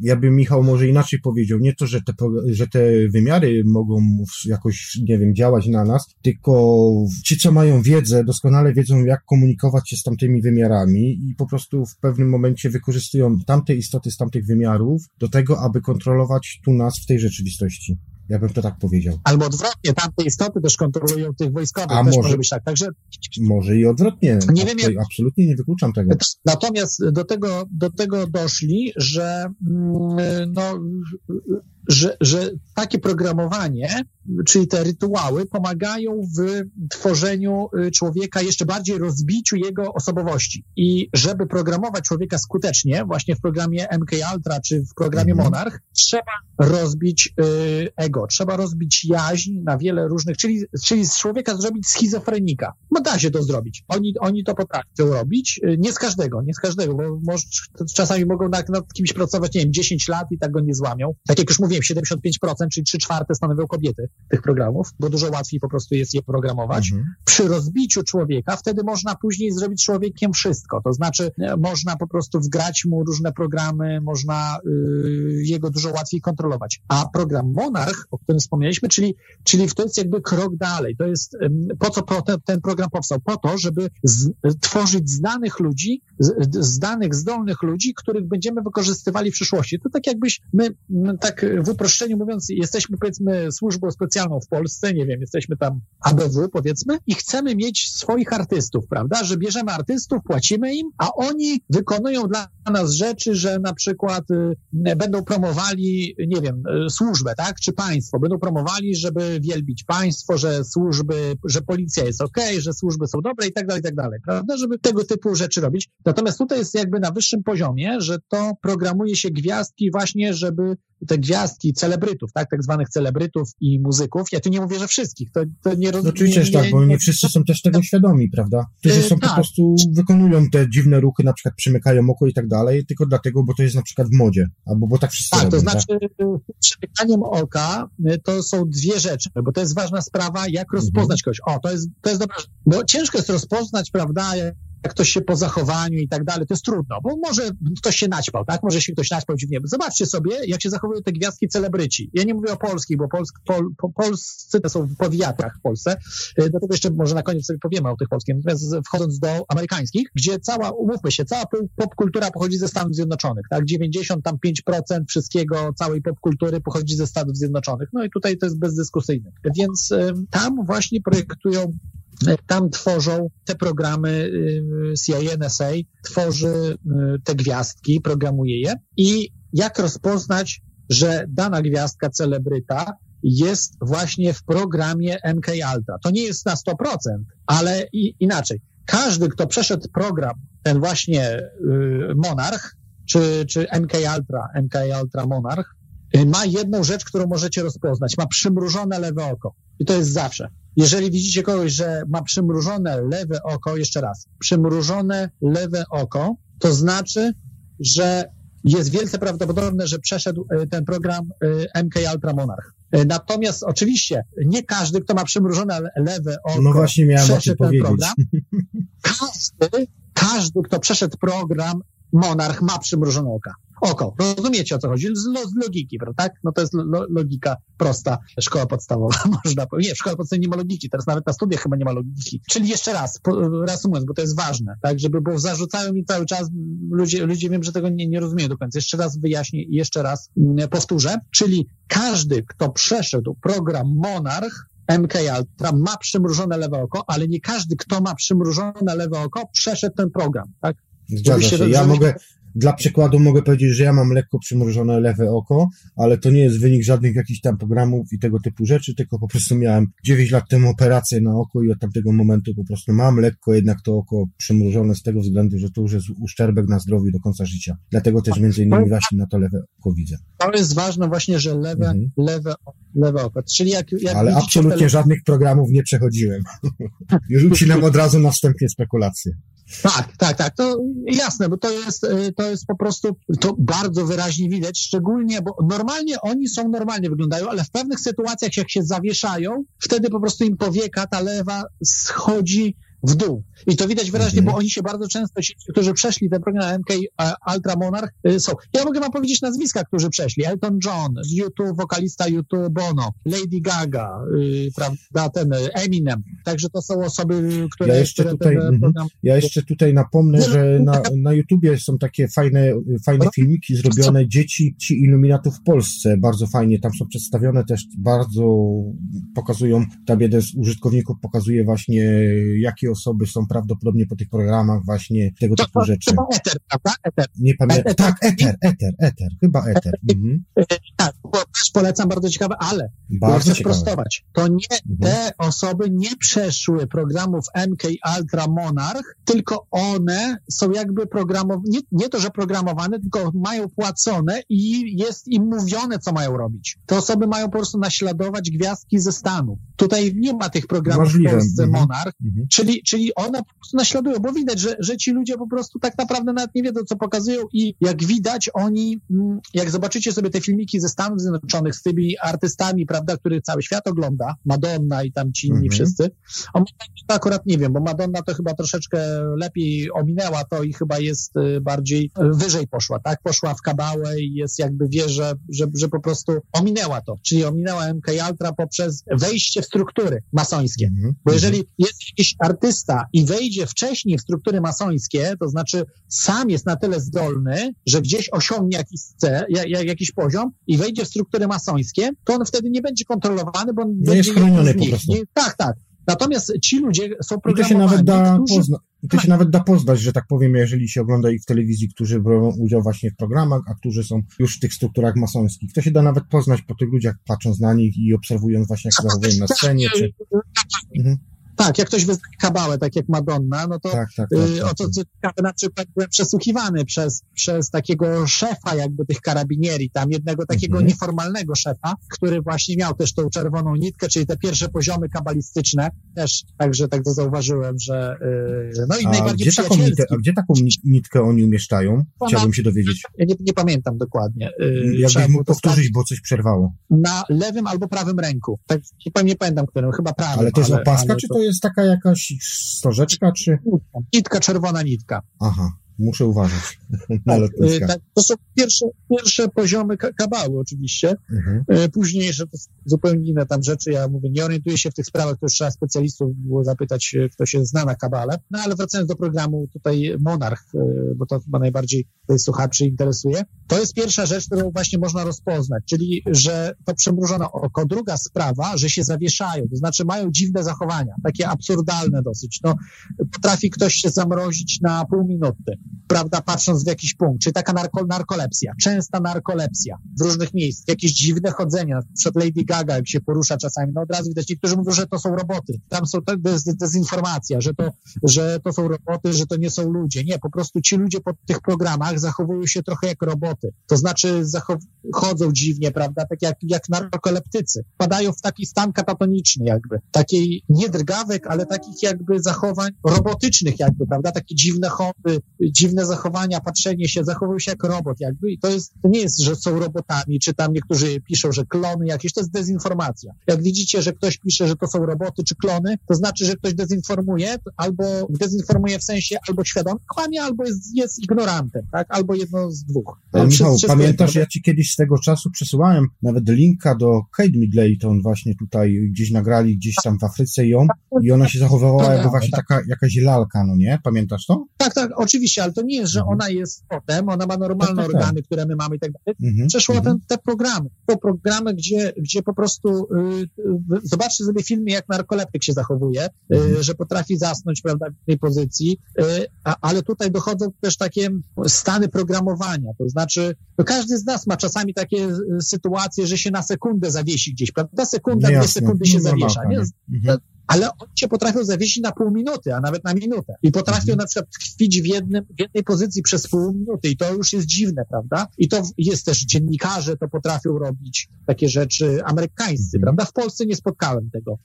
ja bym, Michał, może inaczej powiedział. Nie to, że te, że te wymiary mogą jakoś, nie wiem, działać na nas, tylko ci, co mają wiedzę, doskonale wiedzą, jak komunikować się z tamtymi wymiarami i po prostu w pewnym momencie wykorzystują tamte istoty z tamtych wymiarów do tego, aby kontrolować tu nas w tej rzeczywistości. Ja bym to tak powiedział. Albo odwrotnie, tamte istoty też kontrolują tych wojskowych. A też może, może być tak. Także, może i odwrotnie. Nie wiem, jak... Absolutnie nie wykluczam tego. Natomiast do tego, do tego doszli, że mm, no, że, że takie programowanie, czyli te rytuały, pomagają w tworzeniu y, człowieka, jeszcze bardziej rozbiciu jego osobowości. I żeby programować człowieka skutecznie, właśnie w programie MK Ultra czy w programie mhm. Monarch, trzeba rozbić y, ego, trzeba rozbić jaźń na wiele różnych, czyli, czyli z człowieka zrobić schizofrenika. No da się to zrobić. Oni, oni to potrafią robić. Y, nie z każdego, nie z każdego, bo może, czasami mogą nad, nad kimś pracować, nie wiem, 10 lat i tak go nie złamią. Tak jak już mówiłem, 75%, czyli 3 czwarte stanowią kobiety tych programów, bo dużo łatwiej po prostu jest je programować. Mhm. Przy rozbiciu człowieka wtedy można później zrobić człowiekiem wszystko. To znaczy, można po prostu wgrać mu różne programy, można y, jego dużo łatwiej kontrolować. A program Monarch, o którym wspomnieliśmy, czyli, czyli to jest jakby krok dalej. To jest, po co ten, ten program powstał? Po to, żeby z, tworzyć znanych ludzi, znanych, zdolnych ludzi, których będziemy wykorzystywali w przyszłości. To tak jakbyś my, my tak w uproszczeniu mówiąc, jesteśmy powiedzmy służbą specjalną w Polsce, nie wiem, jesteśmy tam ABW powiedzmy i chcemy mieć swoich artystów, prawda, że bierzemy artystów, płacimy im, a oni wykonują dla nas rzeczy, że na przykład y, będą promowali, nie wiem, y, służbę, tak, czy państwo, będą promowali, żeby wielbić państwo, że służby, że policja jest ok, że służby są dobre i tak dalej, i tak dalej, prawda, żeby tego typu rzeczy robić. Natomiast tutaj jest jakby na wyższym poziomie, że to programuje się gwiazdki właśnie, żeby te gwiazdki celebrytów, tak, tak zwanych celebrytów i muzyków, ja tu nie mówię, że wszystkich, to, to nie rozumiem. No oczywiście nie, tak, bo nie wszyscy są też tego świadomi, prawda? Którzy są po tak. prostu, wykonują te dziwne ruchy, na przykład przymykają oko i tak dalej, tylko dlatego, bo to jest na przykład w modzie, albo bo tak wszyscy Tak, robią, to znaczy tak? przymykaniem oka to są dwie rzeczy, bo to jest ważna sprawa, jak rozpoznać mhm. kogoś. O, to jest, to jest dobre, bo ciężko jest rozpoznać, prawda, jak ktoś się po zachowaniu i tak dalej, to jest trudno, bo może ktoś się naćpał, tak? Może się ktoś naćpał dziwnie. Zobaczcie sobie, jak się zachowują te gwiazdki celebryci. Ja nie mówię o polskich, bo Polsk, pol, po, polscy to są w powiatach w Polsce, e, dlatego jeszcze może na koniec sobie powiemy o tych polskich. Natomiast wchodząc do amerykańskich, gdzie cała, umówmy się, cała popkultura pochodzi ze Stanów Zjednoczonych, tak? 95% wszystkiego, całej popkultury pochodzi ze Stanów Zjednoczonych. No i tutaj to jest bezdyskusyjne. Więc tam właśnie projektują tam tworzą te programy y, CIA, NSA, tworzy y, te gwiazdki, programuje je i jak rozpoznać, że dana gwiazdka, celebryta jest właśnie w programie MK Ultra. To nie jest na 100%, ale i, inaczej. Każdy, kto przeszedł program, ten właśnie y, Monarch, czy, czy MK Ultra, MK Ultra Monarch, y, ma jedną rzecz, którą możecie rozpoznać. Ma przymrużone lewe oko. I to jest zawsze. Jeżeli widzicie kogoś, że ma przymrużone lewe oko, jeszcze raz, przymrużone lewe oko, to znaczy, że jest wielce prawdopodobne, że przeszedł e, ten program e, MK Ultra Monarch. E, natomiast oczywiście nie każdy, kto ma przymrużone lewe oko, no właśnie miałem przeszedł ten powiedzieć. program. Każdy, każdy, kto przeszedł program Monarch ma przymrużone oka oko. Rozumiecie o co chodzi? Z, z logiki, prawda? Tak? No to jest lo, logika prosta. Szkoła podstawowa, można powiedzieć. Nie, w szkole podstawowej nie ma logiki, teraz nawet na studiach chyba nie ma logiki. Czyli jeszcze raz, reasumując, bo to jest ważne, tak, żeby, bo zarzucają mi cały czas, ludzie, ludzie wiem, że tego nie, nie rozumieją do końca. Jeszcze raz wyjaśnię i jeszcze raz mm, powtórzę. Czyli każdy, kto przeszedł program Monarch, MK Ultra ma przymrużone lewe oko, ale nie każdy, kto ma przymrużone lewe oko, przeszedł ten program, tak? Zgadza się. Ja mogę, dla przykładu mogę powiedzieć, że ja mam lekko przymrużone lewe oko, ale to nie jest wynik żadnych jakichś tam programów i tego typu rzeczy, tylko po prostu miałem 9 lat temu operację na oko i od tamtego momentu po prostu mam lekko jednak to oko przymrużone z tego względu, że to już jest uszczerbek na zdrowiu do końca życia. Dlatego też między innymi właśnie na to lewe oko widzę. To jest ważne właśnie, że lewe, mhm. lewe, lewe oko. Czyli jak, jak ale absolutnie tele... żadnych programów nie przechodziłem. Już ucinam od razu na wstępie spekulacje. Tak, tak, tak, to jasne, bo to jest, y, to jest po prostu, to bardzo wyraźnie widać, szczególnie, bo normalnie oni są normalnie wyglądają, ale w pewnych sytuacjach, jak się zawieszają, wtedy po prostu im powieka ta lewa schodzi w dół. I to widać wyraźnie, mhm. bo oni się bardzo często, ci, którzy przeszli ten program MK e, Ultra Monarch, y, są. Ja mogę wam powiedzieć nazwiska, którzy przeszli. Elton John, YouTube, wokalista YouTube Bono, Lady Gaga, yy, prawda, ten Eminem. Także to są osoby, które... Ja jeszcze, które tutaj, mhm. program... ja jeszcze tutaj napomnę, że na, na YouTubie są takie fajne, fajne filmiki zrobione dzieci ci iluminatów w Polsce. Bardzo fajnie. Tam są przedstawione też bardzo, pokazują, tam jeden z użytkowników pokazuje właśnie, jakie osoby są prawdopodobnie po tych programach właśnie tego typu rzeczy. Chyba Eter, prawda? Eter. Nie pamiętam. Tak, Eter, Eter, Eter, chyba Eter. Mhm. Tak, też polecam, bardzo ciekawe, ale bardzo chcę ciekawe. sprostować. To nie, mhm. te osoby nie przeszły programów MK Ultra Monarch, tylko one są jakby programowane, nie, nie to, że programowane, tylko mają płacone i jest im mówione, co mają robić. Te osoby mają po prostu naśladować gwiazdki ze Stanów. Tutaj nie ma tych programów Możliwe. w Polsce mhm. Monarch, mhm. czyli czyli one po prostu naśladują, bo widać, że, że ci ludzie po prostu tak naprawdę nawet nie wiedzą, co pokazują i jak widać, oni, mm, jak zobaczycie sobie te filmiki ze Stanów Zjednoczonych z tymi artystami, prawda, których cały świat ogląda, Madonna i tam ci inni mhm. wszyscy, o to akurat nie wiem, bo Madonna to chyba troszeczkę lepiej ominęła to i chyba jest y, bardziej wyżej poszła, tak? Poszła w kabałę i jest jakby wie, że, że, że po prostu ominęła to, czyli ominęła MK Ultra poprzez wejście w struktury masońskie. Mhm. Bo jeżeli jest jakiś artysta, i wejdzie wcześniej w struktury masońskie, to znaczy sam jest na tyle zdolny, że gdzieś osiągnie jakiś, cel, jakiś poziom i wejdzie w struktury masońskie, to on wtedy nie będzie kontrolowany, bo on nie będzie jest chroniony po prostu. Nie, tak, tak. Natomiast ci ludzie są programowani. I to się nawet da którzy... pozna... To się nawet da poznać, że tak powiem, jeżeli się ogląda ich w telewizji, którzy biorą udział właśnie w programach, a którzy są już w tych strukturach masońskich. To się da nawet poznać po tych ludziach, patrząc na nich i obserwując właśnie, jak zachowują na scenie. Czy... Mhm. Tak, jak ktoś wyznaje kabałę, tak jak Madonna, no to tak, tak, tak, y, tak, o to ciekawe, na przykład byłem przesłuchiwany przez, przez takiego szefa jakby tych karabinieri, tam jednego takiego mhm. nieformalnego szefa, który właśnie miał też tą czerwoną nitkę, czyli te pierwsze poziomy kabalistyczne, też także tak to zauważyłem, że yy, no i a najbardziej gdzie taką nitkę, A gdzie taką nitkę oni umieszczają? Chciałbym się dowiedzieć. Ja nie, nie pamiętam dokładnie. Yy, Jakbyś mógł powtórzyć, bo coś przerwało. Na lewym albo prawym ręku. Tak, nie pamiętam, którym, chyba prawym. Ale to jest opaska, czy to... to jest taka jakaś stożeczka, czy... Nitka, czerwona nitka. Aha. Muszę uważać na tak, tak, to są pierwsze, pierwsze poziomy kabały oczywiście. Mhm. E, późniejsze to zupełnie inne tam rzeczy. Ja mówię, nie orientuję się w tych sprawach, to już trzeba specjalistów było zapytać, e, kto się zna na kabale. No ale wracając do programu tutaj Monarch, e, bo to chyba najbardziej słuchaczy interesuje. To jest pierwsza rzecz, którą właśnie można rozpoznać, czyli, że to przemrużone oko. Druga sprawa, że się zawieszają, to znaczy mają dziwne zachowania, takie absurdalne dosyć. No, potrafi ktoś się zamrozić na pół minuty prawda, patrząc w jakiś punkt, czy taka narko, narkolepsja, częsta narkolepsja w różnych miejscach, jakieś dziwne chodzenia, przed Lady Gaga, jak się porusza czasami, no od razu widać, niektórzy mówią, że to są roboty, tam są, to jest dezinformacja, że to, że to są roboty, że to nie są ludzie, nie, po prostu ci ludzie po tych programach zachowują się trochę jak roboty, to znaczy chodzą dziwnie, prawda, tak jak, jak narkoleptycy, wpadają w taki stan katatoniczny jakby, takiej nie drgawek, ale takich jakby zachowań robotycznych jakby, prawda, takie dziwne chody, dziwne zachowania, patrzenie się, zachowują się jak robot jakby i to jest, to nie jest, że są robotami, czy tam niektórzy piszą, że klony jakieś, to jest dezinformacja. Jak widzicie, że ktoś pisze, że to są roboty czy klony, to znaczy, że ktoś dezinformuje, albo dezinformuje w sensie albo świadomie kłamie, albo jest, jest ignorantem, tak? Albo jedno z dwóch. Michał, pamiętasz, ja ci kiedyś swego czasu przesyłałem nawet linka do Kate Middleton właśnie tutaj gdzieś nagrali gdzieś tam w Afryce ją i ona się zachowywała tak, jakby właśnie tak. taka jakaś lalka, no nie? Pamiętasz to? Tak, tak, oczywiście, ale to nie jest, że mhm. ona jest potem, ona ma normalne tak, tak, organy, które my mamy i tak dalej. Mhm. Przeszła mhm. ten, te programy. To programy, gdzie, gdzie po prostu y, y, zobaczcie sobie filmy, jak narkoleptyk się zachowuje, y, że potrafi zasnąć, prawda, w tej pozycji, y, a, ale tutaj dochodzą też takie stany programowania, to znaczy, to każdy z nas ma czasami takie y, sytuacje, że się na sekundę zawiesi gdzieś, prawda? Sekunda, dwie sekundy się zawiesza. Nie? Mhm ale oni cię potrafią zawiesić na pół minuty, a nawet na minutę. I potrafią mhm. na przykład tkwić w, jednym, w jednej pozycji przez pół minuty i to już jest dziwne, prawda? I to jest też dziennikarze to potrafią robić takie rzeczy amerykańscy, mhm. prawda? W Polsce nie spotkałem tego.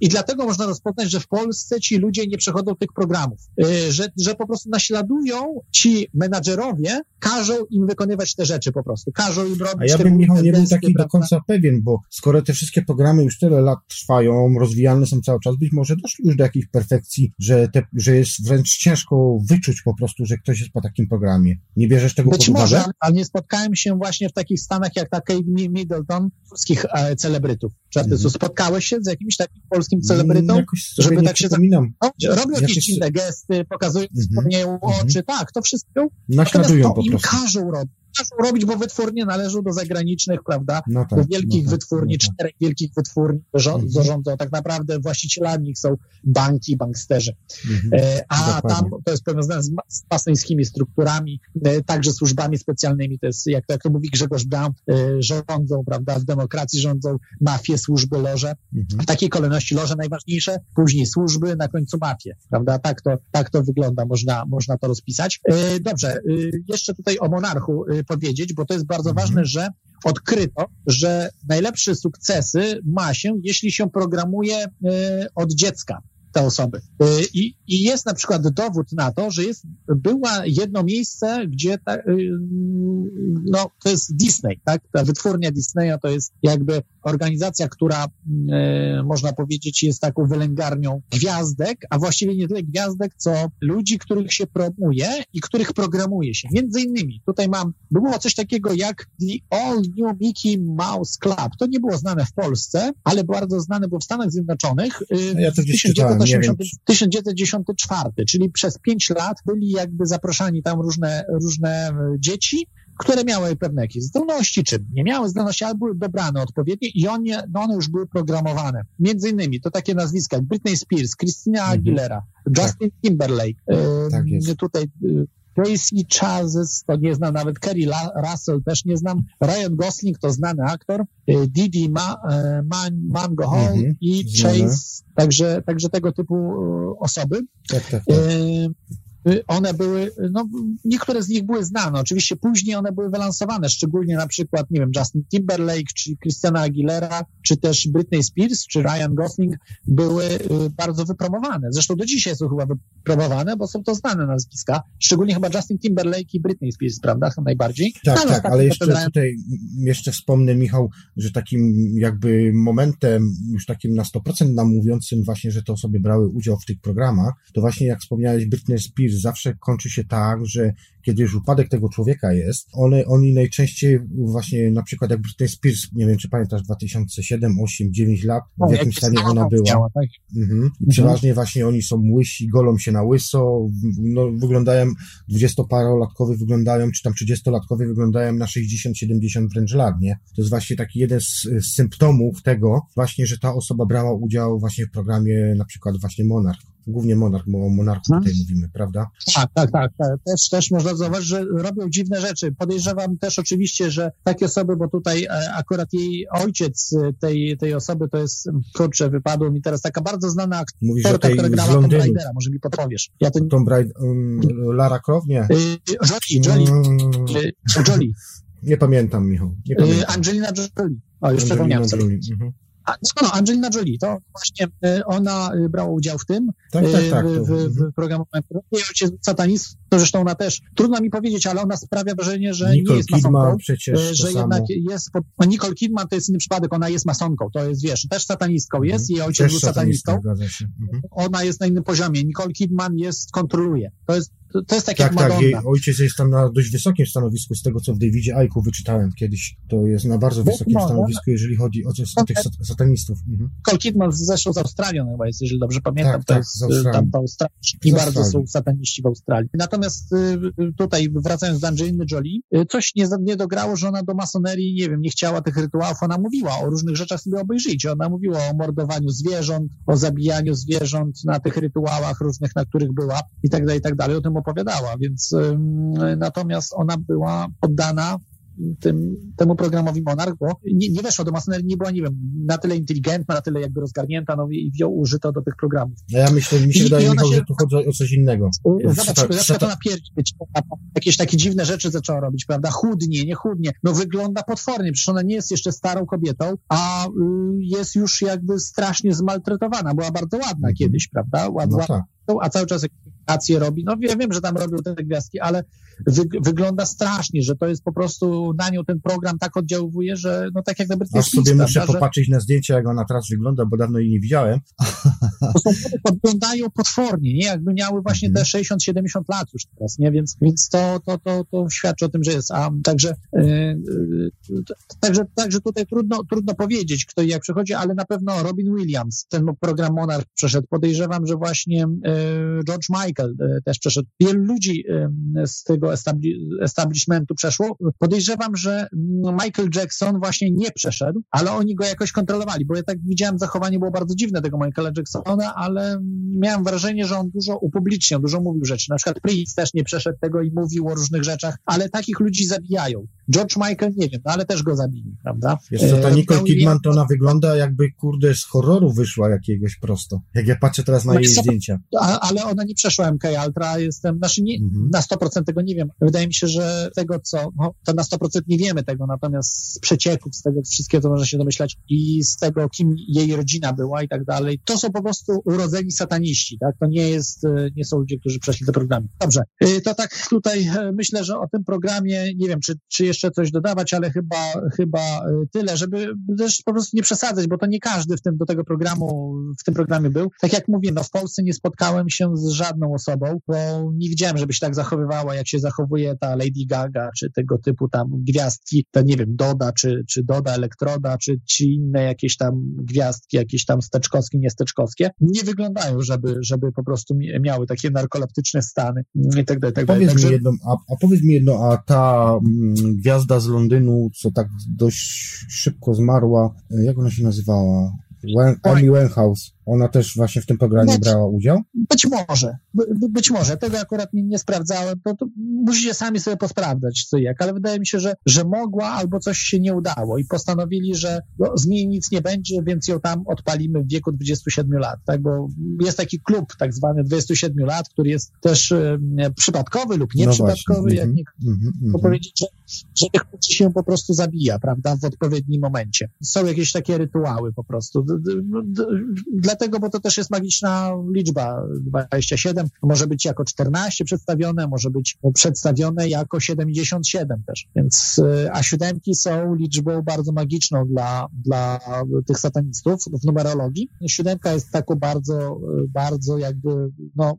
I dlatego można rozpoznać, że w Polsce ci ludzie nie przechodzą tych programów, y, że, że po prostu naśladują ci menadżerowie, każą im wykonywać te rzeczy po prostu, każą im robić A ja bym, Michał, nie był taki prawda? do końca pewien, bo skoro te wszystkie programy już tyle lat trwają, rozwijane są cały cały czas, być może doszli już do jakiejś perfekcji, że, te, że jest wręcz ciężko wyczuć po prostu, że ktoś jest po takim programie. Nie bierzesz tego być pod uwagę? może, ale nie spotkałem się właśnie w takich stanach jak ta Kate Middleton polskich e, celebrytów. Czy mm. spotkałeś się z jakimś takim polskim celebrytą? Jakoś żeby tak się no, Robią jakieś, jakieś inne gesty, pokazują, mm oczy, tak, to wszystko. Naśladują po prostu. im każą robić muszą robić, bo wytwórnie należą do zagranicznych, prawda? No tak, do wielkich no tak, wytwórni, no tak. czterech wielkich wytwórni mhm. zarządzą. Tak naprawdę właścicielami ich są banki, banksterzy. Mhm. E, a tam to jest powiązane z, z masońskimi strukturami, e, także służbami specjalnymi. To jest, jak to, jak to mówi Grzegorz Brown, e, rządzą, prawda? W demokracji rządzą mafie, służby, loże. Mhm. W takiej kolejności loże najważniejsze, później służby, na końcu mafie, prawda? Tak to, tak to wygląda, można, można to rozpisać. Dobrze, jeszcze tutaj o monarchu powiedzieć, bo to jest bardzo mhm. ważne, że odkryto, że najlepsze sukcesy ma się, jeśli się programuje e, od dziecka te osoby. Y, I, I, jest na przykład dowód na to, że jest, była jedno miejsce, gdzie ta, y, no, to jest Disney, tak? Ta wytwórnia Disneya to jest jakby organizacja, która e, można powiedzieć jest taką wylęgarnią gwiazdek, a właściwie nie tyle gwiazdek, co ludzi, których się promuje i których programuje się. Między innymi, tutaj mam, było coś takiego jak The All New Mickey Mouse Club. To nie było znane w Polsce, ale bardzo znane było w Stanach Zjednoczonych. E, ja to gdzieś czytałem 1984, czyli przez pięć lat byli jakby zapraszani tam różne, różne dzieci, które miały pewne jakieś zdolności, czy nie miały zdolności, ale były dobrane odpowiednio i one, no one już były programowane. Między innymi to takie nazwiska jak Britney Spears, Christina mhm. Aguilera, Justin tak. Timberlake, tak tutaj Casey Chazes, to nie znam nawet Kerry Russell, też nie znam. Ryan Gosling to znany aktor. Didi Ma, Man, Mango Hall mhm, i Chase, także, także tego typu osoby. Tak, tak, tak. Y, one były, no niektóre z nich były znane, oczywiście później one były wylansowane, szczególnie na przykład, nie wiem, Justin Timberlake, czy Christiana Aguilera, czy też Britney Spears, czy Ryan Gosling były y, bardzo wypromowane. Zresztą do dzisiaj są chyba wypromowane, bo są to znane nazwiska, szczególnie chyba Justin Timberlake i Britney Spears, prawda, najbardziej. Tak, no, tak, ale jeszcze Ryan... tutaj, jeszcze wspomnę, Michał, że takim jakby momentem, już takim na 100% nam mówiącym właśnie, że te osoby brały udział w tych programach, to właśnie jak wspomniałeś Britney Spears, zawsze kończy się tak, że kiedy już upadek tego człowieka jest, one, oni najczęściej właśnie, na przykład jak Britney Spears, nie wiem czy pamiętasz, 2007, 8, 9 lat, w jakim stanie ona była. Tak? mhm. I mhm. przeważnie właśnie oni są łysi, golą się na łyso, no, wyglądają, dwudziestoparolatkowie wyglądają, czy tam trzydziestolatkowie wyglądają na 60, 70 wręcz lat, nie? To jest właśnie taki jeden z, z symptomów tego właśnie, że ta osoba brała udział właśnie w programie na przykład właśnie Monarch głównie monarch, bo o monarchu tutaj hmm? mówimy, prawda? Tak, tak, tak. Też, też można zauważyć, że robią dziwne rzeczy. Podejrzewam też oczywiście, że takie osoby, bo tutaj e, akurat jej ojciec e, tej, tej osoby to jest, kurczę, wypadło mi teraz taka bardzo znana aktorka, która grała Tomb Raidera, może mi podpowiesz. Ja to... Tomb Raider, um, Lara Croft, nie? Jolie, Jolie. Um, Jolie. Nie pamiętam, Michał. Nie pamiętam. Angelina Jolie. O, już Angelina Jolie. Mhm. A, no, no, Angelina Jolie, to właśnie e, ona e, brała udział w tym, tak, tak, tak, w, w, w programowaniu. Jej ojciec satanist, to zresztą ona też, trudno mi powiedzieć, ale ona sprawia wrażenie, że Nicole nie jest masonką. Kidman przecież że jednak samo. jest, no, Nicole Kidman to jest inny przypadek, ona jest masonką, to jest, wiesz, też satanistką mhm. jest, jej ojciec też był satanistą, mhm. ona jest na innym poziomie, Nicole Kidman jest, kontroluje, to jest to, to jest tak, tak jak Tak, jej ojciec jest tam na dość wysokim stanowisku, z tego co w Davidzie Aiku wyczytałem kiedyś. To jest na bardzo wysokim no, stanowisku, jeżeli chodzi o, o tych satanistów. Mhm. Cole Kidman zeszł z Australią chyba jest, jeżeli dobrze pamiętam. Tak, to tak, jest y, tam w Australii. I bardzo są sataniści w Australii. Natomiast y, y, tutaj, wracając do Angeliny Jolie, coś nie, nie dograło, że ona do masonerii, nie wiem, nie chciała tych rytuałów. Ona mówiła o różnych rzeczach sobie obejrzyjcie. Ona mówiła o mordowaniu zwierząt, o zabijaniu zwierząt na tych rytuałach różnych, na których była i tak dalej, i tak dalej. O tym opowiadała, więc natomiast ona była poddana tym, temu programowi Monarch, bo nie, nie weszła do masonerii, nie była, nie wiem, na tyle inteligentna, na tyle jakby rozgarnięta, no i wziął użyto do tych programów. No ja myślę, mi się I, wydaje, Michał, się... że tu chodzi o coś innego. Zobacz, Sata... zaczęła to napierdzieć, jakieś takie dziwne rzeczy zaczęła robić, prawda? Chudnie, nie chudnie. No wygląda potwornie, przecież ona nie jest jeszcze starą kobietą, a y, jest już jakby strasznie zmaltretowana. Była bardzo ładna -hmm. kiedyś, prawda? Ładna, no tak a cały czas aplikacje robi. No ja wiem, że tam robią te gwiazdki, ale wy, wygląda strasznie, że to jest po prostu na nią ten program tak oddziałuje, że no tak jak na Britney Aż sobie muszę prawda, popatrzeć że... na zdjęcia, jak ona teraz wygląda, bo dawno jej nie widziałem. To są, wyglądają potwornie, nie? Jakby miały właśnie te 60-70 mhm. lat już teraz, nie? Więc, więc to, to, to, to świadczy o tym, że jest. A także, yy, także, także tutaj trudno, trudno powiedzieć, kto i jak przechodzi, ale na pewno Robin Williams, ten program Monarch przeszedł. Podejrzewam, że właśnie yy, George Michael e, też przeszedł. Wielu ludzi z tego establishmentu przeszło. Podejrzewam, że Michael Jackson właśnie nie przeszedł, ale oni go jakoś kontrolowali, bo ja tak widziałem, zachowanie było bardzo dziwne tego Michaela Jacksona, ale miałem wrażenie, że on dużo upubliczniał, dużo mówił rzeczy. Na przykład Prince też nie przeszedł tego i mówił o różnych rzeczach, ale takich ludzi zabijają. George Michael, nie wiem, no ale też go zabili, prawda? Wiesz co, ta e, Nicole Kidman to ona wygląda jakby, kurde, z horroru wyszła jakiegoś prosto. Jak ja patrzę teraz na no jej zdjęcia. ale ona nie przeszła MK Ultra, jestem, znaczy nie, mhm. na 100% tego nie wiem. Wydaje mi się, że tego, co, no, to na 100% nie wiemy tego, natomiast z przecieków, z tego wszystkiego, co można się domyślać i z tego, kim jej rodzina była i tak dalej, to są po prostu urodzeni sataniści, tak? To nie jest, e, nie są ludzie, którzy przeszli te programy. Dobrze, e, to tak tutaj myślę, że o tym programie, nie wiem, czy, czy jeszcze coś dodawać, ale chyba, chyba tyle, żeby też po prostu nie przesadzać, bo to nie każdy w tym, do tego programu, w tym programie był. Tak jak mówię, no w Polsce nie spotkałem się z żadną osobą, bo nie widziałem, żeby się tak zachowywała, jak się zachowuje ta Lady Gaga, czy tego typu tam gwiazdki, to nie wiem, Doda, czy, czy Doda Elektroda, czy, czy inne jakieś tam gwiazdki, jakieś tam steczkowskie, niesteczkowskie, nie wyglądają, żeby, żeby po prostu miały takie narkoleptyczne stany i tak dalej. Tak powiedz Także... mi jedno, a, a powiedz mi jedno, a ta mm, gwiazda z Londynu, co tak dość szybko zmarła, jak ona się nazywała? Amy Winehouse. Ona też właśnie w tym programie być, brała udział? Być może, by, być może. Tego akurat nie, nie sprawdzałem, to, to musicie sami sobie posprawdzać co jak, ale wydaje mi się, że, że mogła albo coś się nie udało i postanowili, że no, z niej nic nie będzie, więc ją tam odpalimy w wieku 27 lat, tak, bo jest taki klub tak zwany 27 lat, który jest też e, przypadkowy lub nieprzypadkowy, no jak nie mm -hmm, powiedzieć, że, że tych ludzi się po prostu zabija, prawda, w odpowiednim momencie. Są jakieś takie rytuały po prostu. Dlatego, bo to też jest magiczna liczba 27, może być jako 14 przedstawione, może być przedstawione jako 77 też. Więc, e, a siódemki są liczbą bardzo magiczną dla, dla tych satanistów w numerologii. Siódemka jest taką bardzo, bardzo jakby, no,